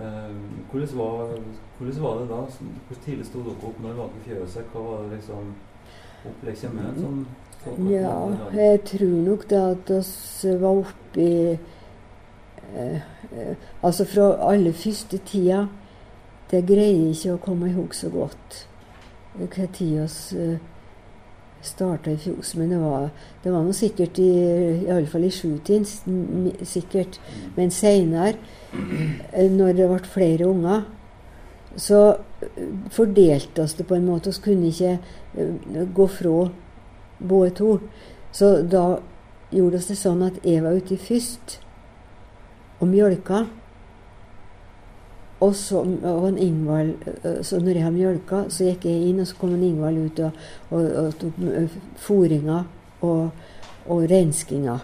Speaker 1: Eh, hvordan, var, hvordan var det da? Hvor tidlig sto dere opp når dere var i fjøset? Hva var det liksom opplegget med sånn
Speaker 2: Ja, jeg tror nok det at vi var oppe i eh, eh, Altså fra aller første tida Det greier ikke å komme i hug så godt. Hva tid vi starta i fjos. Men det var, det var noe sikkert i Iallfall i sjutiden. Sikkert. Men seinere, eh, når det ble flere unger, så eh, fordelte oss det på en måte. Vi kunne ikke eh, gå fra både to. Så da gjorde vi det sånn at jeg var ute først og mjølka. Og så og en Ingvald eh, Så når jeg har mjølka, så gikk jeg inn, og så kom en Ingvald ut og, og, og tok eh, fôringa og, og renskinga.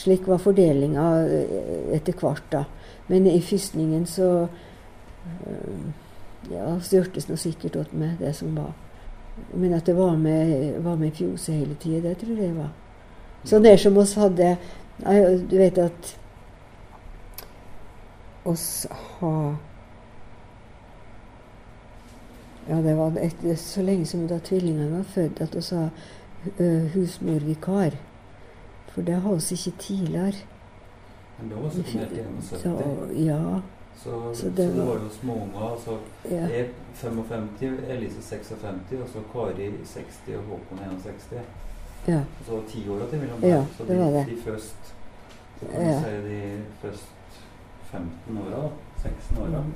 Speaker 2: Slik var fordelinga eh, etter hvert, da. Men i fysningen så Ja, styrtes nå sikkert åt meg, det som var. Men at det var med, var med i fjoset hele tida, det tror jeg var. Så det som oss hadde Du vet at oss ha Ja, det var et, så lenge som da tvillingene var født, at vi sa husmorvikar. For det har vi ikke tidligere.
Speaker 1: Men da var det så mer
Speaker 2: Så,
Speaker 1: 71.
Speaker 2: ja,
Speaker 1: Så,
Speaker 2: så
Speaker 1: så
Speaker 2: det
Speaker 1: det
Speaker 2: var-
Speaker 1: var jo småunger. Altså,
Speaker 2: ja.
Speaker 1: jeg 55, Elise 56, og så Kari 60 og Håkon 61.
Speaker 2: ja.
Speaker 1: Så ti år til mellom
Speaker 2: Ja,
Speaker 1: der. Så
Speaker 2: det var
Speaker 1: de,
Speaker 2: det.
Speaker 1: de først Så kan
Speaker 2: Ja.
Speaker 1: si de først 15 åra, da. 16 åra.
Speaker 2: Mm.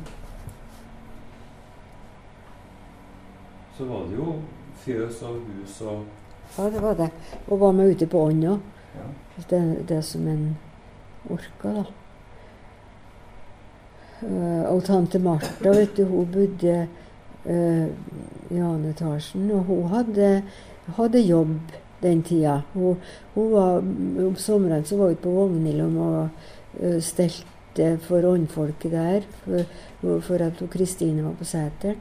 Speaker 1: Så var det jo fjøs og hus og
Speaker 2: ja, det var det. Og var med ute på ånd òg.
Speaker 1: ja.
Speaker 2: Det, det som en orka, da. Eh, og tante Martha, vet du, hun bodde uh, i annen etasjen, og hun hadde, hadde jobb den tida. Hun, hun var, om sommeren så var hun på Vognilom og uh, stelte for åndfolket der, for, for at Kristine var på seteren.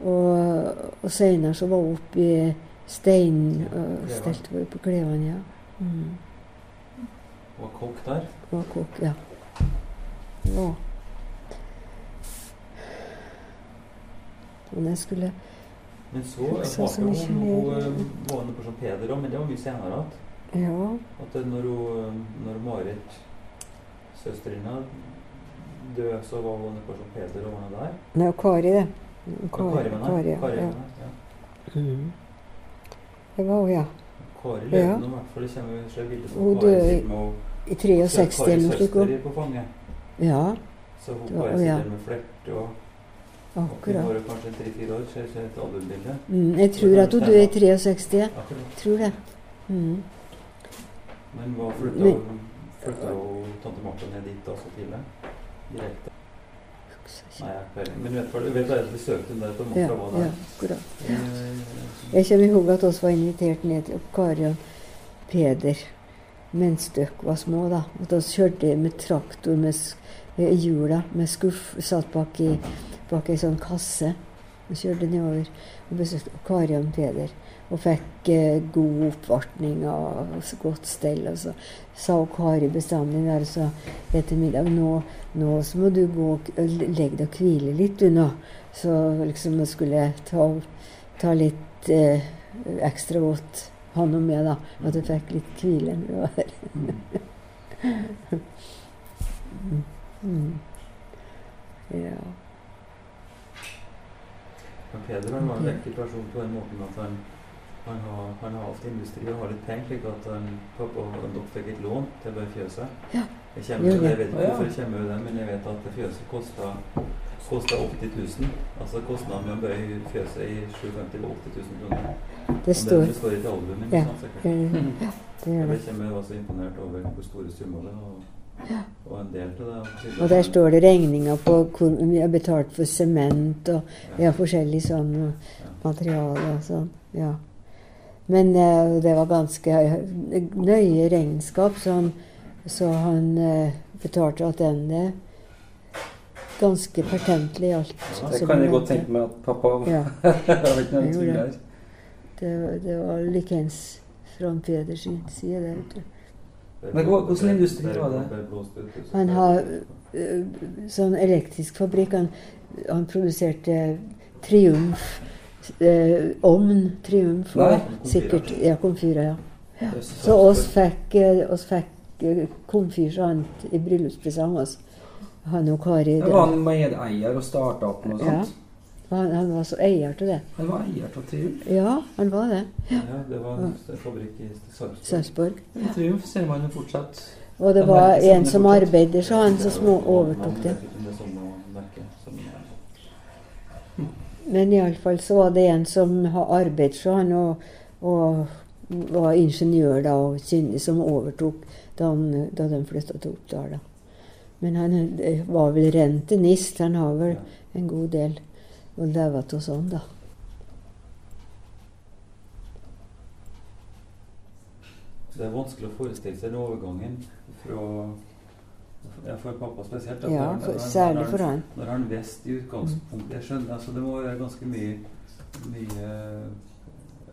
Speaker 2: Og, og seinere så var hun oppe i steinen og stelte på Klevann, ja. Mm.
Speaker 1: Var kokk der.
Speaker 2: Var kokk, ja. ja. Og jeg skulle
Speaker 1: Men så var hun, var på St. Peder òg, men det var mye senere igjen.
Speaker 2: Ja.
Speaker 1: At når, hun, når Marit, søsterinna, døde, så var hun på St. Peder og ordna der.
Speaker 2: Nei, Kari, det.
Speaker 1: Og
Speaker 2: Kari,
Speaker 1: Kari,
Speaker 2: ja.
Speaker 1: Kari,
Speaker 2: ja.
Speaker 1: ja.
Speaker 2: Mm. Det var hun, ja.
Speaker 1: Kari
Speaker 2: Ja.
Speaker 1: levde nå i hvert fall. Det kommer et bilde
Speaker 2: Hun
Speaker 1: på Kari
Speaker 2: døde i- I 63 eller noe slikt.
Speaker 1: På fanget.
Speaker 2: Ja,
Speaker 1: Så hun
Speaker 2: Det var-
Speaker 1: Kari
Speaker 2: ja.
Speaker 1: sitter med flert og og Hun
Speaker 2: akkurat.
Speaker 1: var kanskje tre-fire år, ser ser et albumbilde.
Speaker 2: Mm, jeg tror at hun døde i 63. Jeg
Speaker 1: Akkurat.
Speaker 2: tror det. Mm.
Speaker 1: Men hva flytta hun flytta jo tante Martha ned dit også så tidlig? Direkte? Nei, jeg. Men vet, hva- vi søkte der på
Speaker 2: Ja,
Speaker 1: Martha var der.
Speaker 2: ja, akkurat.
Speaker 1: Eh,
Speaker 2: Jeg kommer i hug at vi var invitert ned til Kari og Peder mens dere var små. da. At vi kjørte med traktor med hjula med skuff satt bak i, bak ei sånn kasse. Og kjørte nedover og besøkte Kari og Peder. Og fikk eh, god oppvartning og, og så godt stell. Og så sa Kari bestandig der så etter middag nå, nå så må du gå og legge deg og hvile litt, du nå. Så liksom jeg skulle ta, ta litt eh, ekstra godt hånd om meg, da. At jeg fikk litt hvile.
Speaker 1: mm.
Speaker 2: Mm. <laughs> Ja.
Speaker 1: Men Peder var en vekker person på den måten at han, han, har, han har ofte industri og har litt penger, slik at han, pappa og dere fikk et lån til bare fjøset.
Speaker 2: Ja.
Speaker 1: Jeg, kommer,
Speaker 2: det.
Speaker 1: jeg vet ikke hvorfor jeg kommer med det, men jeg vet at det fjøset kosta kosta 80 000. Altså kostnaden med å bøye fjøset i 750 var 80 000 kroner.
Speaker 2: Det står
Speaker 1: det står i albumet.
Speaker 2: Ja.
Speaker 1: Sånn, sikkert.
Speaker 2: Ja, det gjør det.
Speaker 1: Jeg kjempe, var så imponert over hvor store summer det var. Og, og en del til det.
Speaker 2: Og der står det regninger på hvor vi har betalt for sement og ja, forskjellig sånn materiale og sånn. Ja. Men eh, det var ganske eh, nøye regnskap, så han, så han eh, betalte tilbake ganske pertentlig alt.
Speaker 3: Det kan jeg godt tenke meg at pappa
Speaker 2: Ja. <laughs>
Speaker 3: Var ikke
Speaker 2: noen
Speaker 3: tvil
Speaker 2: det.
Speaker 3: der.
Speaker 2: Det, det var likeens fra Peders side. det, vet du.
Speaker 3: Men hvordan industri var det?
Speaker 2: Han har sånn elektrisk fabrikk. Han, han produserte Triumf. Øh, ovn Triumf og
Speaker 3: Nei.
Speaker 2: sikkert ja, komfyrer. ja. Så oss fikk, eh, oss fikk eh, komfyr sant, i bryllupspresang. Han og Kari.
Speaker 3: Det
Speaker 2: det-
Speaker 3: var han medeier og starta opp noe
Speaker 2: Ja. Han, han var så eier til det.
Speaker 3: Han var eier til Triumf.
Speaker 2: Ja, han var det.
Speaker 1: Ja, det var en fabrikk i Sarpsborg.
Speaker 2: Sarpsborg.
Speaker 3: Triumf ser man jo fortsatt.
Speaker 2: Og det var en som
Speaker 3: fortsatt.
Speaker 2: arbeider, så han som små overtok det.
Speaker 1: Det er samme merke som
Speaker 2: Men iallfall så var det en som har arbeidet for han, og, og var ingeniør da, og kyndig, som overtok da, han, da de flytta til Oppdal. da. Men han var vel rentenist. Han har vel en god del å leve av sånn, da.
Speaker 1: Det er vanskelig å forestille seg den overgangen fra For pappa spesielt.
Speaker 2: Ja, for,
Speaker 1: når-
Speaker 2: særlig
Speaker 1: han,
Speaker 2: for han.
Speaker 1: Når han visste i utgangspunktet Jeg skjønner, altså Det må være ganske mye, mye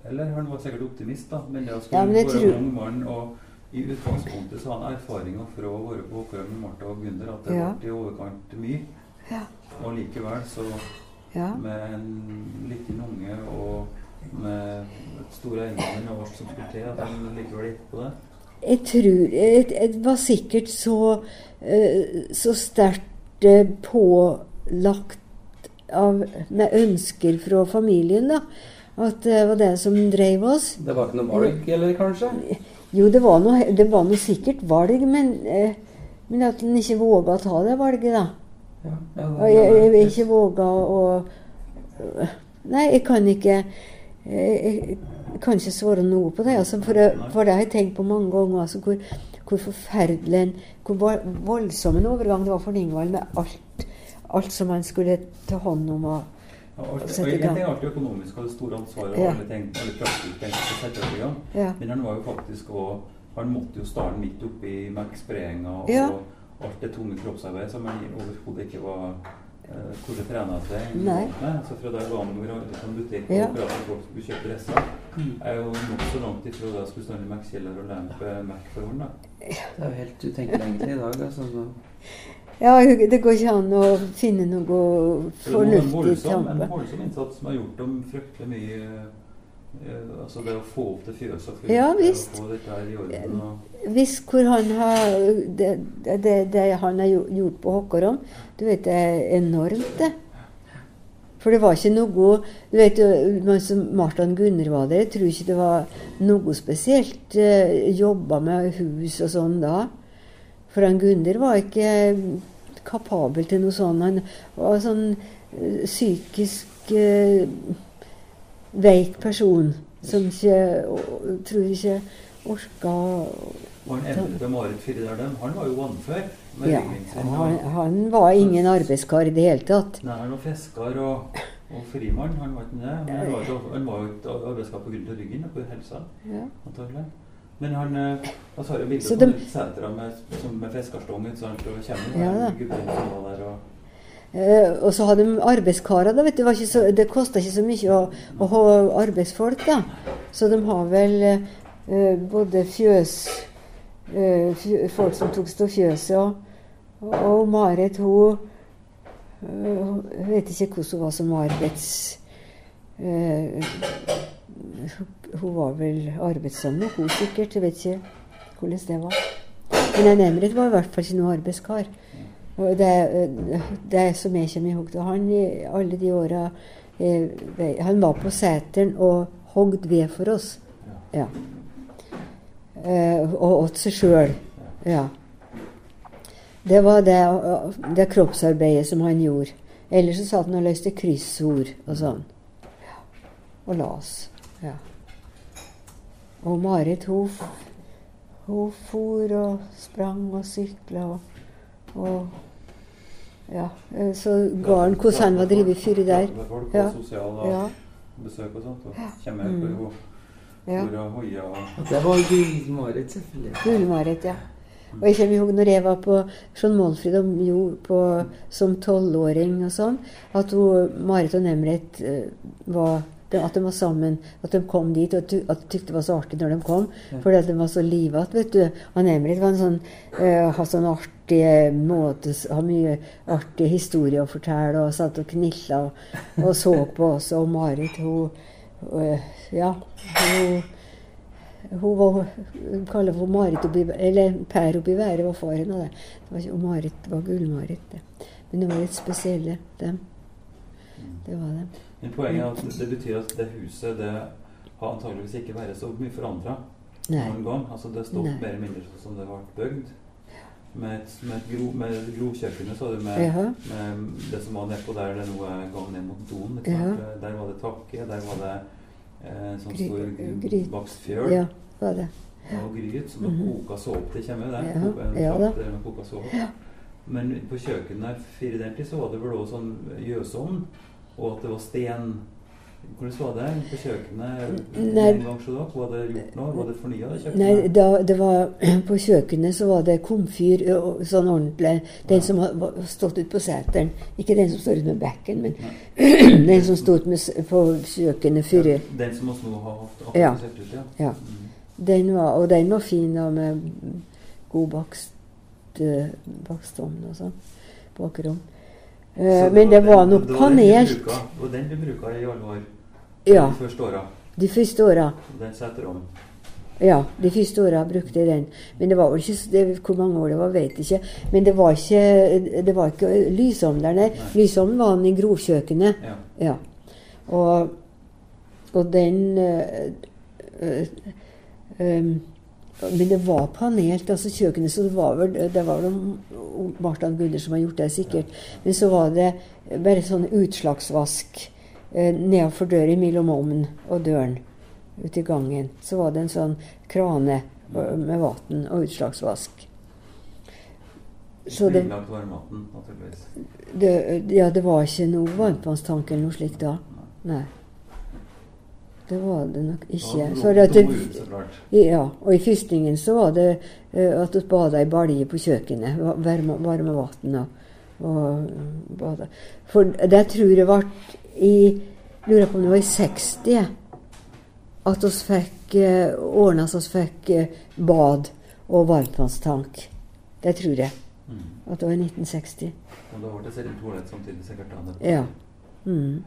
Speaker 1: Eller han var sikkert optimist, da. Men det å skulle
Speaker 2: Ja,
Speaker 1: være ung mann og i utgangspunktet så har han erfaringer fra å være på Åkra med Martha og Gunder at det
Speaker 2: Ja.
Speaker 1: ble i overkant mye.
Speaker 2: Ja.
Speaker 1: Og likevel så
Speaker 2: Ja.
Speaker 1: med en liten unge og med store eiendommer og alt som skulle til, at han likevel gikk på det.
Speaker 2: Jeg tror Det jeg var sikkert så, eh, så sterkt eh, pålagt av, med ønsker fra familien, da. At det var det som drev oss.
Speaker 3: Det var ikke noe valg, eller kanskje?
Speaker 2: Jo, det var noe, det var noe sikkert valg, men, eh, men at en ikke våga å ta det valget, da.
Speaker 3: Ja, ja,
Speaker 2: Og jeg, jeg, jeg ikke våga å Nei, jeg kan ikke jeg, jeg kan ikke svare noe på det. Altså, for, det- for det har jeg tenkt på mange ganger. Altså, hvor, hvor forferdelig en Hvor voldsom en overgang det var for Ingvald med alt, alt som han skulle ta hånd om. Og,
Speaker 1: Ja, alt, og en ting er alltid økonomisk og det store ansvaret og
Speaker 2: Ja.
Speaker 1: alle ting, alle praktiske ting
Speaker 2: ja.
Speaker 1: Men han var jo faktisk også, Han måtte jo starte midt oppi Max-sprayinga og
Speaker 2: Ja.
Speaker 1: alt det tunge kroppsarbeidet som han overhodet ikke var uh, du trener seg
Speaker 2: Nei.
Speaker 1: Nei. Så fra da jeg var med og rante på en butikk og
Speaker 2: Ja.
Speaker 1: som folk skulle kjøpe dresser,
Speaker 3: Mm.
Speaker 1: er jeg jo nokså langt ifra da jeg skulle stå i Max-kjeller og lempe Mac for hånd. da.
Speaker 3: Det er jo helt utenkelig egentlig i dag. Altså. så-
Speaker 2: ja, det går ikke an å finne noe
Speaker 1: Så det er en
Speaker 2: fornuftig
Speaker 1: voldsom, en voldsom innsats som har gjort dem fryktelig mye eh, Altså det å få opp det fjøset og
Speaker 2: Ja, visst.
Speaker 1: få dette her i orden. Og,
Speaker 2: Hvis hvor han har det, det, det han har gjort på Håkårom, du vet det er enormt, det. For det var ikke noe Du vet Martin Gunnar var der, jeg tror ikke det var noe spesielt eh, jobba med hus og sånn da. For han Gunnar var ikke kapabel til noe sånt. Han var sånn eh, psykisk eh, veik person som ikke tror ikke orka
Speaker 1: Var han eldre Marit Fyri han var jo vannfør.
Speaker 2: Ja, han, han var ingen arbeidskar i det hele tatt.
Speaker 1: Nei, han var fisker og, og frimann. Han var ikke det. Men han var, han var jo et arbeidskar av ryggen og på helsa,
Speaker 2: Ja.
Speaker 1: antagelig. Men han altså har jo bilder
Speaker 2: Så
Speaker 1: på
Speaker 2: de-
Speaker 1: setra med, med fiskerstong, Så han kommer
Speaker 2: Ja da.
Speaker 1: en gubbe som var der og
Speaker 2: Eh, og så hadde de arbeidskarer. da, vet du, det, så, det kosta ikke så mye å, å ha arbeidsfolk. da. Så de har vel eh, både fjøs fjø, Folk som tok stå fjøset, og, og Marit hun Jeg vet ikke hvordan hun var som arbeids... hun- var vel arbeidsom hun sikkert. Jeg vet ikke hvordan det var. Men en Emret var i hvert fall ikke noe arbeidskar. Og det, det som jeg kommer i hug av han i alle de åra eh, Han var på seteren og hogd ved for oss. Ja. Eh, og åt seg sjøl. Ja. Det var det, det kroppsarbeidet som han gjorde. Ellers så satt han og løste kryssord og sånn. Ja. Og las. Ja. Og Marit, hun, hun for og sprang og sykla og, og Ja. eh, Så gården han hvordan han var drevet før der.
Speaker 1: Folk
Speaker 2: Ja.
Speaker 1: og sosial og
Speaker 2: Ja.
Speaker 1: besøk og sånt. Og kommer
Speaker 2: Mm.
Speaker 1: her på
Speaker 2: ja.
Speaker 1: hoia og
Speaker 3: det var Gull-Marit, selvfølgelig.
Speaker 2: Gull-Marit, ja. Og jeg kommer ihåg når jeg var på Jean Molfrid og Jo på, som tolvåring og sånn, at hun, Marit og Nemret eh, var at de var sammen. At de kom dit, og ty- at du tykte det var så artig når de kom.
Speaker 3: Ja.
Speaker 2: Fordi at de var så livete, vet du. Han Emil var en sånn uh, har sånn artig måte s- Har mye artige historier å fortelle, og satt og knilla og, og så på oss. Og Marit, hun uh, Ja, hun hun var, hun kaller for Marit oppi, eller Per oppi været var faren av det. Det var ikke og Marit, var Gull-Marit. det. Men de var litt spesielle, dem. Det var det.
Speaker 1: Men poenget er at det betyr at det huset det har antageligvis ikke vært så mye forandra noen gang. Altså det står mer eller mindre sånn som det ble bygd. Med, med, gro, med grovkjøkkenet, så du, med,
Speaker 2: ja.
Speaker 1: med det som var nedpå der det nå er gang ned mot doen.
Speaker 2: Ja.
Speaker 1: Der var det takke, der var det eh, sånn stor bakstfjøl
Speaker 2: Ja, var det.
Speaker 1: og gryt som mm
Speaker 2: -hmm.
Speaker 1: koka såpe. Det kommer jo der.
Speaker 2: Ja,
Speaker 1: Koka-
Speaker 2: ja
Speaker 1: der koka såpe. Men på kjøkkenet før i den tid så var det vel òg sånn gjøsovn, og at det var sten. Hvordan var det på kjøkkenet
Speaker 2: Nei.
Speaker 1: Var det gjort noe? Var det fornya?
Speaker 2: Nei, da, det var, <clears throat> på kjøkkenet så var det komfyr og sånn ordentlig. Den som har stått ute på seteren. Ikke den som står ute med bekken, men <clears throat> den som sto på kjøkkenet før.
Speaker 1: Ja, Den som også har hatt
Speaker 2: Ja.
Speaker 1: sett ut, ja.
Speaker 2: Ja.
Speaker 1: Mm.
Speaker 2: Den var, og den var fin da, med god bakst, bakstovn og sånn. Bakrom. Eh, men det var
Speaker 1: den-
Speaker 2: nok
Speaker 1: var
Speaker 2: panelt.
Speaker 1: bruka- Det var den du bruka i januar?
Speaker 2: Ja,
Speaker 1: De første åra?
Speaker 2: de første åra.
Speaker 1: Den setter om?
Speaker 2: Ja, de første åra brukte jeg den. Men det var vel ikke det, Hvor mange år det var, vet jeg ikke. Men det var ikke, det var ikke lysovn der.
Speaker 1: Nei.
Speaker 2: Lysovnen var den i grovkjøkkenet.
Speaker 1: Ja.
Speaker 2: Ja. Og, og den øh, øh, em, Men det var panelt, altså kjøkkenet, så det var vel det var vel Martha Gunner som har gjort det, sikkert. Men så var det bare sånn utslagsvask eh, nedenfor døra mellom ovnen og døren ute i gangen. Så var det en sånn krane med vann og utslagsvask. Så det, det, ja, det var ikke noe varmtvannstank eller noe slikt da. Nei. Det var det nok ikke. For at det, ja, og i fyrstingen så var det eh, at vi bada i balje på kjøkkenet. Varme, varme vann og, og eh, bada. For det tror jeg ble i Lurer på om det var i 60 at vi fikk eh, ordna så vi fikk bad og varmtvannstank. Det tror jeg.
Speaker 1: Mm.
Speaker 2: At det var i 1960.
Speaker 1: Og da ble det selv toalett samtidig, da.
Speaker 2: Ja. Mm.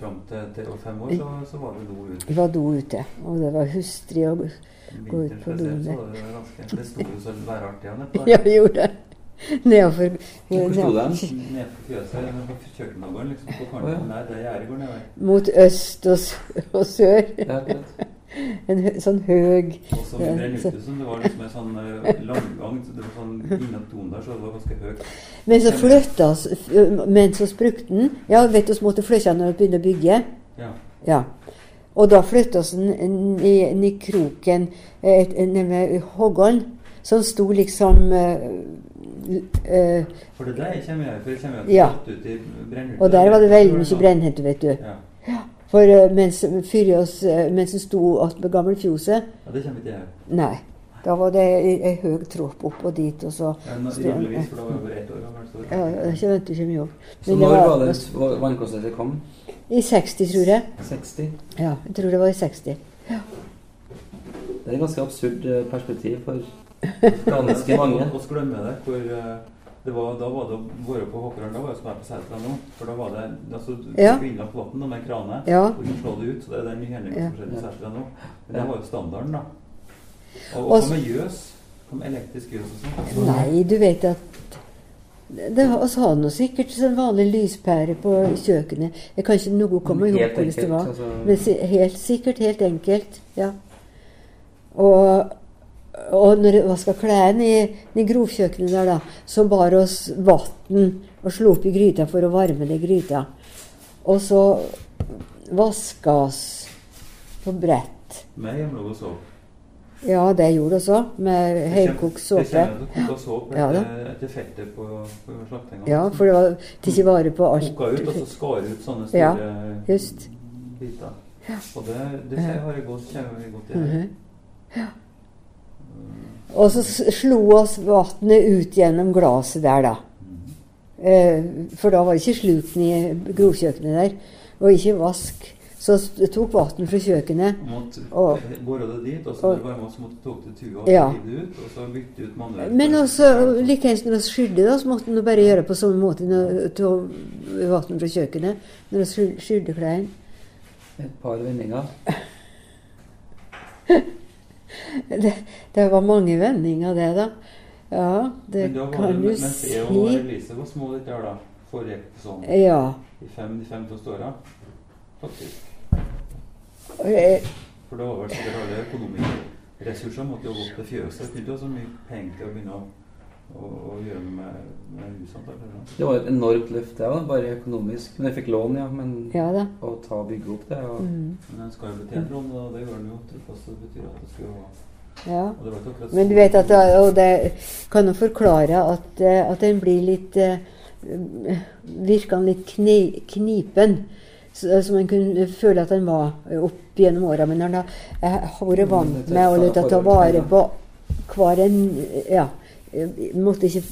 Speaker 1: Fram til, til fem år så, så var det do ute?
Speaker 2: Det var do ute, og det var hustrig å Gå ut på
Speaker 1: doene. det Det sto jo så værartig igjen. nedpå der.
Speaker 2: Ja, gjorde det. Nedover
Speaker 3: Hvor sto den?
Speaker 1: Nede på fjøset, på kjøkkengården, liksom på kanten. Nei, det gjerdet går nedover.
Speaker 2: Mot øst og, og sør.
Speaker 3: Ja.
Speaker 2: En sånn høg
Speaker 1: Og så
Speaker 2: Ja,
Speaker 1: som det var liksom en sånn eh, langgang, så det var sånn doen der, så det var ganske høyt.
Speaker 2: Men så flytta oss mens vi brukte den. Ja, vet du, vi måtte flytte når vi begynte å bygge.
Speaker 1: Ja.
Speaker 2: Ja. Og da flytta vi den inn i, kroken eh, et- nede Hågon, som sto liksom Uh, eh,
Speaker 1: For det der kommer jeg for jeg kommer jo
Speaker 2: Ja.
Speaker 1: ut i brennhuset.
Speaker 2: Og der var det veldig mye brennhette, vet du.
Speaker 1: Ja.
Speaker 2: For eh, mens, oss, eh, mens vi sto attmed gammelfjoset
Speaker 1: ja, det kommer ikke jeg.
Speaker 2: Nei. Da var det ei høy høg tropp opp og dit, og så
Speaker 1: Ja, nå-. Roligvis, for da var jeg bare ett år gammel. Så
Speaker 2: Ja, det ikke vent ikke mye opp.
Speaker 3: Så når
Speaker 2: det
Speaker 3: var
Speaker 2: var
Speaker 3: det vannkonsertet kom?
Speaker 2: I 60, tror jeg.
Speaker 3: 60?
Speaker 2: Ja, jeg tror det var i 60.
Speaker 3: Det er et ganske absurd eh, perspektiv for ganske mange. <laughs>
Speaker 1: Vi glemmer det hvor var, Da var det å være på Håkeren, da var det som er på Sætra nå. For da var det altså,
Speaker 2: Ja.
Speaker 1: innlagt vann med krane.
Speaker 2: Ja.
Speaker 1: Og du slå det ut. Så det er den nyhendingen
Speaker 2: Ja.
Speaker 1: som skjedde på Sætra nå. Men det var jo standarden, da. Og,
Speaker 2: Og
Speaker 1: og
Speaker 2: så-
Speaker 1: med gjøs? Med elektrisk gjøs og sånn?
Speaker 2: Nei, du vet at det Vi har nå sikkert en vanlig lyspære på kjøkkenet. Jeg kan ikke noe komme ihåg
Speaker 3: Helt
Speaker 2: hvordan det var.
Speaker 3: altså.
Speaker 2: Men si- helt sikkert helt enkelt. Ja. Og, og når jeg vaska klærne i, i grovkjøkkenet der, da, så bar oss vann og slo opp i gryta for å varme det i gryta. Og så vaska oss på brett.
Speaker 1: Med hjemlag og såpe.
Speaker 2: Ja, det gjorde vi også, med høykokt såpe.
Speaker 1: Kokte
Speaker 2: Ja, da.
Speaker 1: etter, feltet på, på slaktinga.
Speaker 2: Ja, for det var til ikke vare på alt.
Speaker 1: Koka ut, og så skar ut sånne store
Speaker 2: Ja, just.
Speaker 1: biter. Og det, det har jeg godt, kjenner jeg godt igjen.
Speaker 2: Mhm. Og så slo oss vannet ut gjennom glasset der, da. Eh, for da var det ikke sluken i grovkjøkkenet der. Og ikke vask. Så tok vann fra kjøkkenet.
Speaker 1: Måtte
Speaker 2: Og-
Speaker 1: bore det dit, og så
Speaker 2: og-
Speaker 1: det det varma, som måtte tok det tua og
Speaker 2: Ja.
Speaker 1: det ut, og så bytte ut manuelt.
Speaker 2: Men også likeens når vi skylde, da, så måtte man bare gjøre på samme måte når ta vann fra kjøkkenet når vi skylde klærne.
Speaker 3: Et par vendinger. <laughs>
Speaker 2: Det, det var mange vendinger, det, da. Ja, det
Speaker 1: Men da var
Speaker 2: kan
Speaker 1: det,
Speaker 2: du
Speaker 1: mens jeg og
Speaker 2: si.
Speaker 1: Elise var små litt der, da. Forrige sånn
Speaker 2: Ja.
Speaker 1: i fem, de fem første åra. Faktisk. For da var vel sikkert alle økonomiske ressurser måtte jo gå til fjøset. Det ha så mye penger til å begynne å, å, å gjøre med, med noe.
Speaker 3: Det var et enormt løft, det òg. Bare økonomisk. Men jeg fikk lån, ja. Men
Speaker 2: Ja
Speaker 3: å ta og bygge opp det og
Speaker 2: Mm.
Speaker 1: Men den skal jo betjene lån, og det gjør den jo. Trofast det betyr at det skal jo
Speaker 2: Ja. Men du vet at det, Og det kan jo forklare at, eh, at den blir litt eh, Virker litt kni, knipen. Så, en man kunne føle at den var opp gjennom åra. Men han har jeg har vært vant med å ta vare på hver en Ja. Jeg Måtte ikke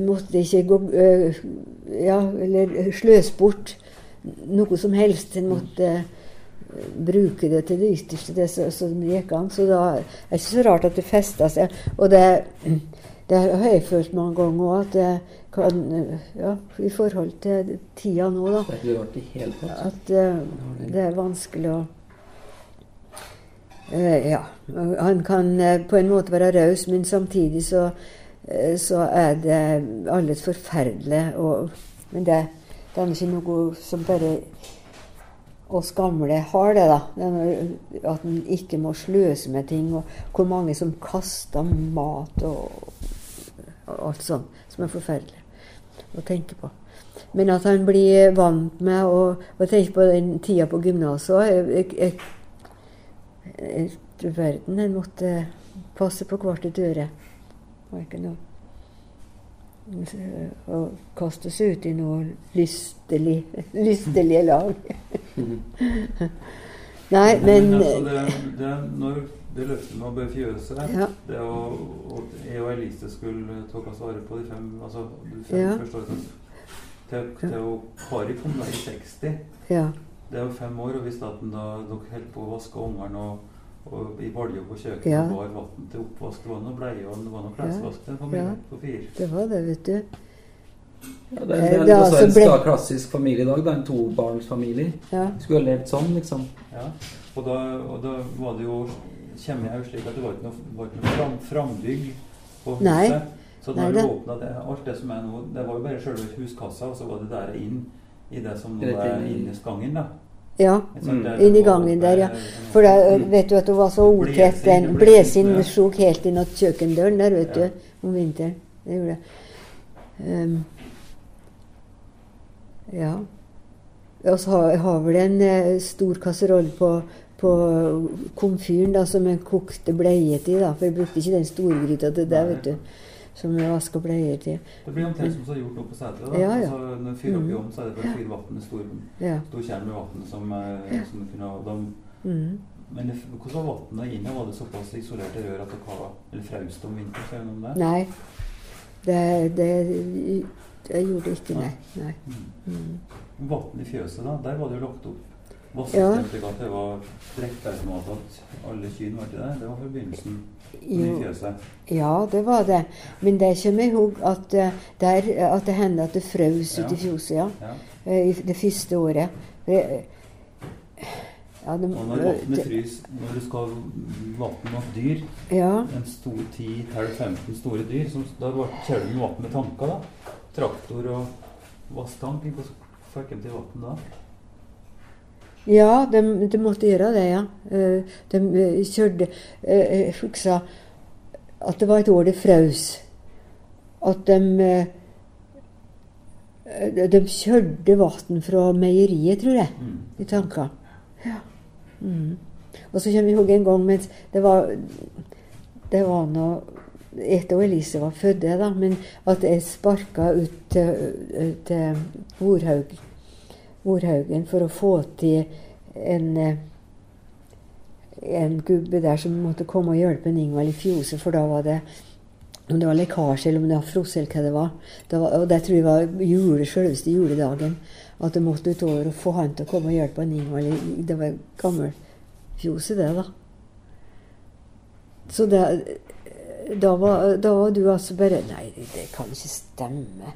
Speaker 2: måtte ikke gå øh, Ja, eller sløse bort noe som helst. En måtte øh, bruke det til det ytterste, det som det gikk an. Så da er det ikke så rart at det festa seg. Og det, det har jeg følt mange ganger òg, at det kan Ja, i forhold til tida nå, da. At det er vanskelig å Eh, ja. Han kan eh, på en måte være raus, men samtidig så, eh, så er det alles forferdelig. Og, men det, det er ikke noe som bare oss gamle har det, da. At en ikke må sløse med ting. Og hvor mange som kaster mat og, og alt sånt. Som er forferdelig å tenke på. Men at han blir vant med å, å tenke på den tida på gymnaset òg du verden, en måtte passe på hvert et øre. Det var ikke noe Å kaste seg ut i noe lystelig, <laughs> lystelige lag. <laughs> Nei, men
Speaker 1: altså, det, det, når det løftet med å bøye fjøset
Speaker 2: Ja.
Speaker 1: Det å, og jeg og Elise skulle ta oss vare på de fem, altså, de fem
Speaker 2: Ja.
Speaker 1: første årene til, til Kari kom da i 60.
Speaker 2: Ja.
Speaker 1: Det er jo fem år, og hvis at en da dere holder på å vaske ungene og, og i balje på kjøkkenet
Speaker 2: Ja.
Speaker 1: og bar vann til oppvask, det var noe bleie og det var noe klesvask en familie
Speaker 2: Ja.
Speaker 1: på fire.
Speaker 2: Det var det, vet du.
Speaker 3: Ja, det,
Speaker 2: Eh,
Speaker 3: det er
Speaker 2: det er
Speaker 3: også
Speaker 2: altså
Speaker 3: en
Speaker 2: ble-
Speaker 3: klassisk familie i dag. da, En tobarnsfamilie.
Speaker 2: Ja.
Speaker 3: Skulle ha levd sånn, liksom.
Speaker 1: Ja. Og, da, og da var det jo kommer jeg jo slik at det var ikke noe, var ikke noe fram, frambygg på huset.
Speaker 2: Nei.
Speaker 1: Så
Speaker 2: Nei,
Speaker 1: når
Speaker 2: det-
Speaker 1: du åpna det, alt det som er nå, det var jo bare selve huskassa, og så var det der inn i det som nå er
Speaker 3: inn i-
Speaker 1: inni gangen, da.
Speaker 2: Ja.
Speaker 1: inn i
Speaker 2: gangen der, ja. For da vet du at det var så ordtett. Den
Speaker 1: ja.
Speaker 2: slo helt inn til kjøkkendøren der, vet du, om vinteren. Det gjorde det. Um, ja. Og så har, har vel en eh, stor kasserolle på, på komfyren da, som en kokte bleiet i, da, For jeg brukte ikke den storgryta til det, vet du. Som jeg vasker bleier til.
Speaker 1: Det blir omtrent som vi har gjort oppe på seteret.
Speaker 2: Ja, ja.
Speaker 1: Altså, når vi fyrer opp i
Speaker 2: Mm.
Speaker 1: ovnen, så er det bare fire vann, en stor,
Speaker 2: Ja.
Speaker 1: stor kjerne med vann som, eh, som du kunne ha. dem.
Speaker 2: Mm.
Speaker 1: men det, hvordan var vannet inne? Var det såpass isolerte rør at dere Eller fraust om vinteren? Ser du noe om det?
Speaker 2: Nei. Det, det, det gjorde ikke, nei. nei.
Speaker 1: Mm.
Speaker 2: Mm.
Speaker 1: Vann i fjøset, da. Der var det jo lagt opp
Speaker 2: Ja.
Speaker 1: stemte ikke at det var drikkautomat at alle kyrne var til det. Det var i
Speaker 2: Jo.
Speaker 1: fjøset.
Speaker 2: Ja, det var det. Men det kommer jeg ihåg at, eh, der, at det hendte at det frøs
Speaker 1: Ja.
Speaker 2: ute i fjoset, ja.
Speaker 1: Ja.
Speaker 2: Eh, I det første året. Ja, det,
Speaker 1: Og når vannet frys, Når du skal vanne noen dyr,
Speaker 2: ja,
Speaker 1: en stor 10-15 store dyr, som, da var- kjører du med vann med tanker, da? Traktor og vasstank. Hvordan fikk de til vann da?
Speaker 2: Ja de, de måtte gjøre det, ja. Eh, De eh, kjørte eh, Jeg husker at det var et år det frøs. At de De kjørte vann fra meieriet, tror jeg.
Speaker 1: Mm.
Speaker 2: i tanker. Ja. Mm. Og så kommer vi ihåg en gang mens det var Det var nå etter at Elise var født, da, men at jeg sparka ut til, til Vorhaug, Vorhaugen for å få til en eh, en gubbe der som måtte komme og hjelpe en Ingvald i fjoset, for da var det om det var lekkasje eller om det var frosse eller hva det var. Det var og det tror jeg var jule, selveste juledagen. at det måtte utover å få han til å komme og hjelpe han Ingvald. Det var gammelfjoset, det, da. Så det, da, var, da var du altså bare Nei, det kan ikke stemme.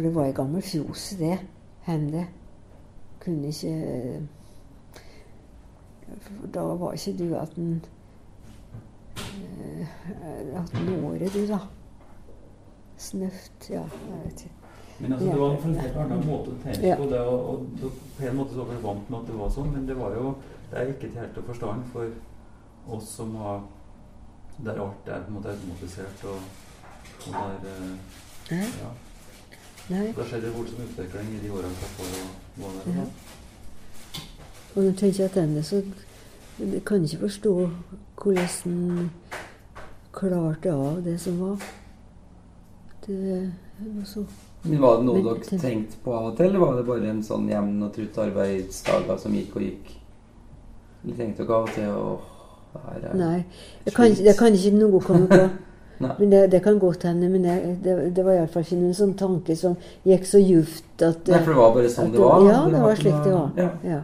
Speaker 2: For det var en gammel fjose det. Hende. Kunne ikke for Da var ikke du at en At en året, du, da. Snøft, ja. Jeg vet ikke.
Speaker 1: Men altså,
Speaker 2: Ja.
Speaker 1: det var en helt annen måte å tenke
Speaker 2: Ja.
Speaker 1: på det. Og, og, og på en måte så var vi vant med at det var sånn, men det var jo det er ikke til helt å forstå for oss som har Der alt er på en måte automatisert og, og der eh,
Speaker 2: Nei.
Speaker 1: Ja.
Speaker 2: Nei.
Speaker 1: Det voldsom utvikling i de årene som der.
Speaker 2: Ja.
Speaker 1: da.
Speaker 2: Og når jeg tenker tilbake, så jeg kan ikke forstå hvordan han klarte av det som var. Det var så
Speaker 3: Men Var det noe
Speaker 2: Men-
Speaker 3: dere tenkte på av og til, eller var det bare en sånn jevn og trutt arbeidsdager som gikk og gikk? Eller tenkte dere av og til åh, det her er
Speaker 2: Nei. Jeg kan, det kan ikke noe komme på. <laughs> Men det, det kan godt hende. Men jeg, det, det var iallfall ikke noen sånn tanke som gikk så djupt at
Speaker 3: Nei, for det var bare sånn det var?
Speaker 2: Ja, det var slik det var.
Speaker 3: Ja.
Speaker 2: Ja.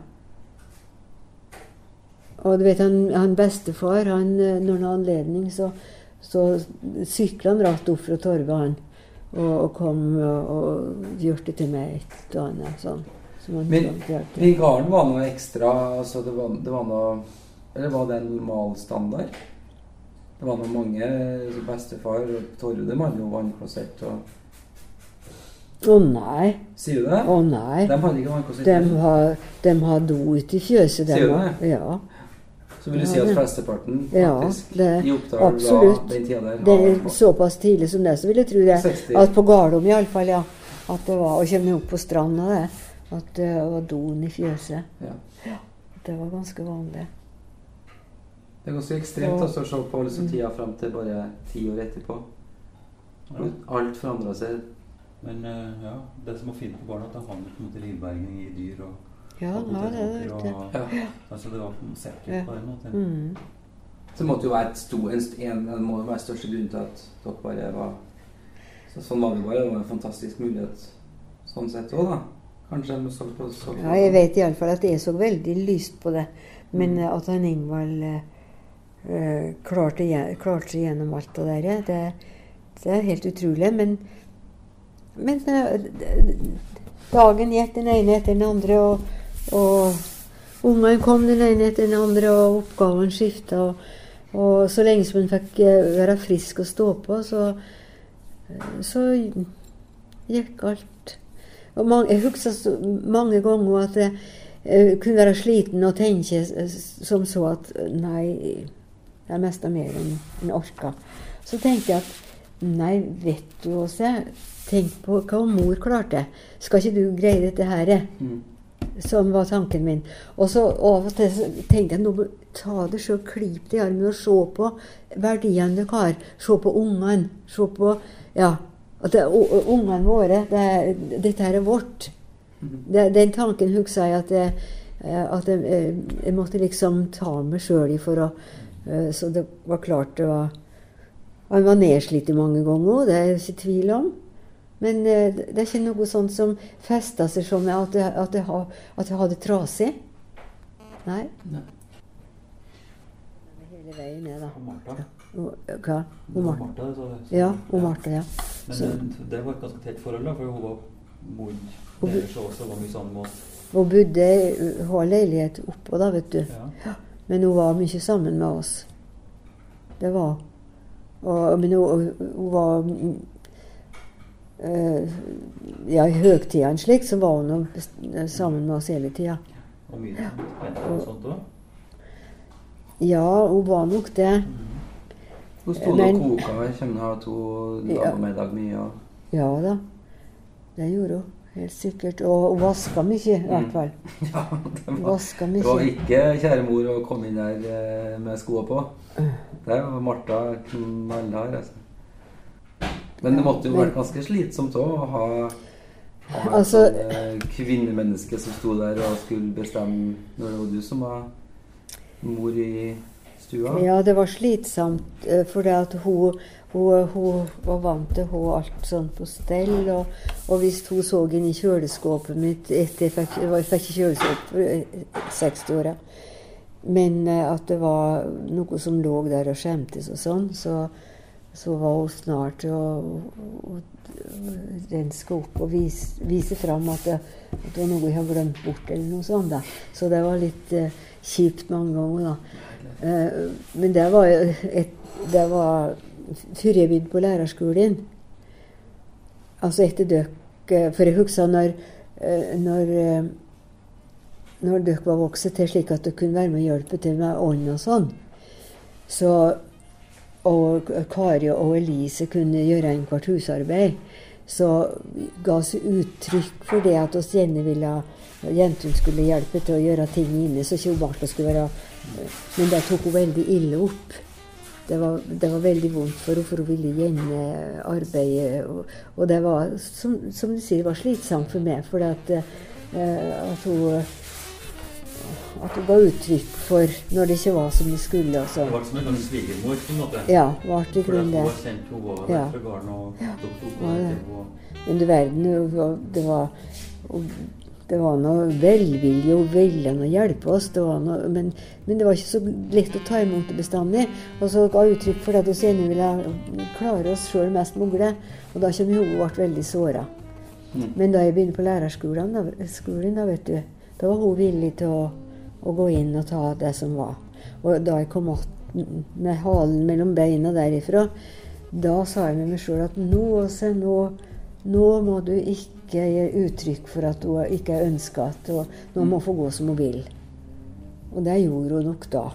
Speaker 2: Og du vet, han, han bestefar, han, eh, når han hadde anledning, så, så sykla han rett opp fra torvet, han. Og, og kom og, og gjorde til meg et og annet sånn.
Speaker 3: Men-. Men i gården var noe ekstra altså det, var, det var noe Eller var det en normal standard? Det var nå mange altså Bestefar og Torve de hadde jo vannklosett og
Speaker 2: Å nei.
Speaker 3: Sier du det?
Speaker 2: Å nei.
Speaker 3: De hadde ikke vannklosett?
Speaker 2: De har, de har do ute i fjøset,
Speaker 3: Sier du det?
Speaker 2: Ja.
Speaker 3: Så vil du si at flesteparten
Speaker 2: Ja, det-
Speaker 3: i Oppdal
Speaker 2: absolutt.
Speaker 3: da, den tida der
Speaker 2: Det er såpass tidlig som det, så vil jeg tro det.
Speaker 3: 60.
Speaker 2: At på Gardom iallfall, ja. At det var, Og kommer opp på stranda, det. At det var doen i fjøset.
Speaker 3: Ja.
Speaker 2: Det var ganske vanlig.
Speaker 3: Det er ganske ekstremt altså, å se på liksom, tida fram til bare ti år etterpå.
Speaker 1: Ja.
Speaker 3: Alt forandra seg.
Speaker 1: Men uh, ja, det som var fint på barna, at de hadde på en måte livberging i dyr. og
Speaker 2: Ja,
Speaker 1: og
Speaker 2: ja det er
Speaker 1: potetåker,
Speaker 2: det.
Speaker 1: og-
Speaker 3: Ja.
Speaker 1: Altså, det var sikkert
Speaker 2: Ja.
Speaker 1: på den måten.
Speaker 2: Mm.
Speaker 3: Så det måtte jo være et sto, en, en, en må være største grunn til at dere bare var så Sånn var det bare. Det var en fantastisk mulighet sånn sett òg, da. Kanskje de så på så på-
Speaker 2: Ja, jeg vet iallfall at jeg så veldig lyst på det. Men
Speaker 3: Mm.
Speaker 2: eh, at han Ingvald eh, klarte, klarte seg gjennom alt det der, det, det er helt utrolig. Men, men eh, dagen gikk den ene etter den andre, og, og ungene kom den ene etter den andre, og oppgavene skifta. Og, og så lenge som en fikk eh, være frisk og stå på, så, så gikk alt. Og mange, jeg husker mange ganger at jeg kunne være sliten og tenke som så at eh, er mest av mer enn en orka. Så tenkte jeg at nei, vet du Åse, tenk på hva mor klarte. Skal ikke du greie dette her?
Speaker 3: Mm.
Speaker 2: Som var tanken min. Og så av og til tenkte jeg nå ta det sjøl, klip det i armen og se på verdiene dere har. Se på ungene. Se på Ja. At det, er ungene våre det, Dette her er vårt. Det, den tanken husker jeg at jeg, eh, at jeg, eh, jeg måtte liksom ta meg sjøl i for å Så det var klart det var Han var nedslitt mange ganger òg, det er jeg ikke tvil om. Men eh, det er ikke noe sånt som festa seg sånn at jeg, at jeg, at jeg hadde trasig. Nei.
Speaker 3: Nei.
Speaker 2: Hele veien ned, da.
Speaker 1: Og Martha.
Speaker 2: Hva?
Speaker 1: Det
Speaker 2: Og Martha.
Speaker 1: Martha, så det-
Speaker 2: Ja, og Martha, ja.
Speaker 1: Men
Speaker 2: Så-
Speaker 1: det, det var et ganske tett forhold, da, for hun var mor
Speaker 2: Hun-
Speaker 1: deres også, var mye sammen med oss.
Speaker 2: Hun bodde Hun har leilighet oppå, da, vet du.
Speaker 1: Ja.
Speaker 2: Men hun var mye sammen med oss. Det var og, Men hun, hun var eh, Ja, i høgtidene slik, så var hun nå sammen med oss hele tida.
Speaker 1: Og mye og sånt også.
Speaker 2: Ja, hun var nok det.
Speaker 3: Hun sto og koka her. Kommer ha to
Speaker 2: Ja.
Speaker 3: dager middag mye. Og...
Speaker 2: Ja da. Det gjorde hun. Helt sikkert. Og vaska mye, i hvert fall. <laughs>
Speaker 3: Ja, det var, det var ikke kjære mor å komme inn der eh, med skoa på. Der var Martha knallhard, altså. Men det måtte jo vært ganske slitsomt òg å ha, ha et
Speaker 2: Altså-
Speaker 3: sånn, eh, kvinnemenneske som sto der og skulle bestemme når det var du som var mor i stua.
Speaker 2: Ja, det var slitsomt, eh, for det at hun, Hun, hun var vant til å ha alt sånn på stell. Og, og hvis hun så inn i kjøleskapet mitt etter, Jeg fikk jeg fikk kjøleskap for 60-åra. Men eh, at det var noe som lå der og skjemtes og sånn, så, så var hun snart til å renske opp og vise, vise fram at det, at det var noe jeg hadde glemt bort, eller noe sånt. da. Så det var litt eh, kjipt mange ganger, da. Eh, men det var, et, det var før jeg begynte på lærerskolen. Altså etter dere For jeg husker når, eh, når, eh, når dere var vokst til slik at dere kunne være med og hjelpe til med ånd og sånn. Så, og Kari og Elise kunne gjøre en hvert husarbeid. Så ga oss uttrykk for det at oss gjerne ville jentene skulle hjelpe til å gjøre ting inne. så ikke Martha skulle være Men det tok hun veldig ille opp det var, det var, veldig vondt for henne, for hun ville gjerne arbeide. Og, og, det var, som, som, du sier, det var slitsomt for meg. For at, eh, at, hun at hun ga uttrykk for når det ikke var som det skulle.
Speaker 1: Altså. Det var som en svigermor, på en måte?
Speaker 2: Ja, Var det grunn
Speaker 1: det. Hun sendt henne over ja. fra gården og
Speaker 2: tok henne Men du verden, det var det var noe velvilje og ville å hjelpe oss. Det noe, men, men, det var ikke så lett å ta imot det bestandig. Og så ga uttrykk for at vi senere ville klare oss sjøl mest mulig. Og da kom hun ble veldig såra. Mm. Men da jeg begynte på lærerskolen, da, skolen, da, vet du, da var hun villig til å, å, gå inn og ta det som var. Og da jeg kom opp med halen mellom beina derifra, da sa jeg med meg sjøl at nå, nå, nå må du ikke ikke gir uttrykk for at hun ikke er ønska at hun må få gå som hun vil. Og det gjorde hun nok da.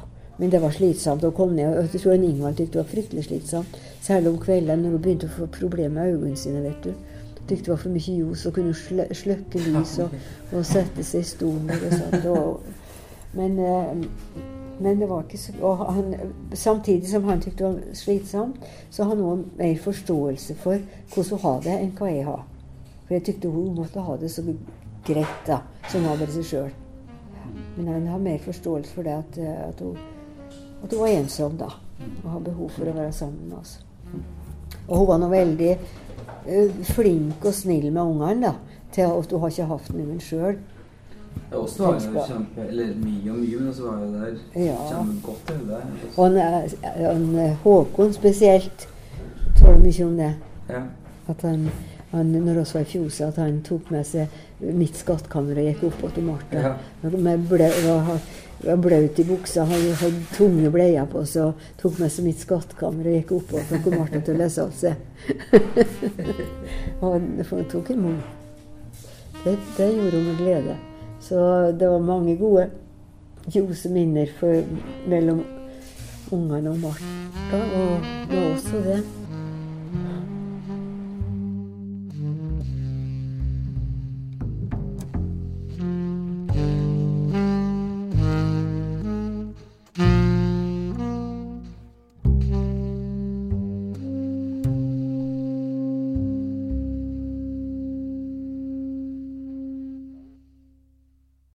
Speaker 2: Men det var slitsomt å komme ned. Jeg tror Ingvald syntes det var fryktelig slitsomt. Særlig om kvelden når hun begynte å få problemer med øynene sine. vet du. Tykte det var for mye ljos og kunne sl slukke lys og, og, sette seg i stoler og sånt. Og, men, eh, men, det var ikke så han, Samtidig som han syntes det var slitsomt, så har han òg mer forståelse for hvordan hun har det, enn hva jeg har. For jeg tykte hun måtte ha det så greit, da, som var bare seg sjøl. Men han har mer forståelse for det at, at, hun, at hun var ensom, da. Og har behov for å være sammen med oss. Og hun var nå veldig uh, flink og snill med ungene, da. Til at hun har ikke hatt noen sjøl.
Speaker 3: Ja, oss var jo kjempe Eller mye og mye, men også var jo der ja. kjempegodt til det.
Speaker 2: Og han, han, Håkon spesielt taler mye om det. Ja. At han han, når vi var i Fjose, at han tok med seg mitt skattkammer og gikk opp til Martha. Ja. Med ble, var blaut i buksa, hadde, hadde tunge bleier på seg og tok med seg mitt skattkammer og gikk opp fikk Martha til å lese av seg. <laughs> og han tok imot. Det, det gjorde hun med glede. Så det var mange gode ljose minner for, mellom ungene og Martha. Og det var også det.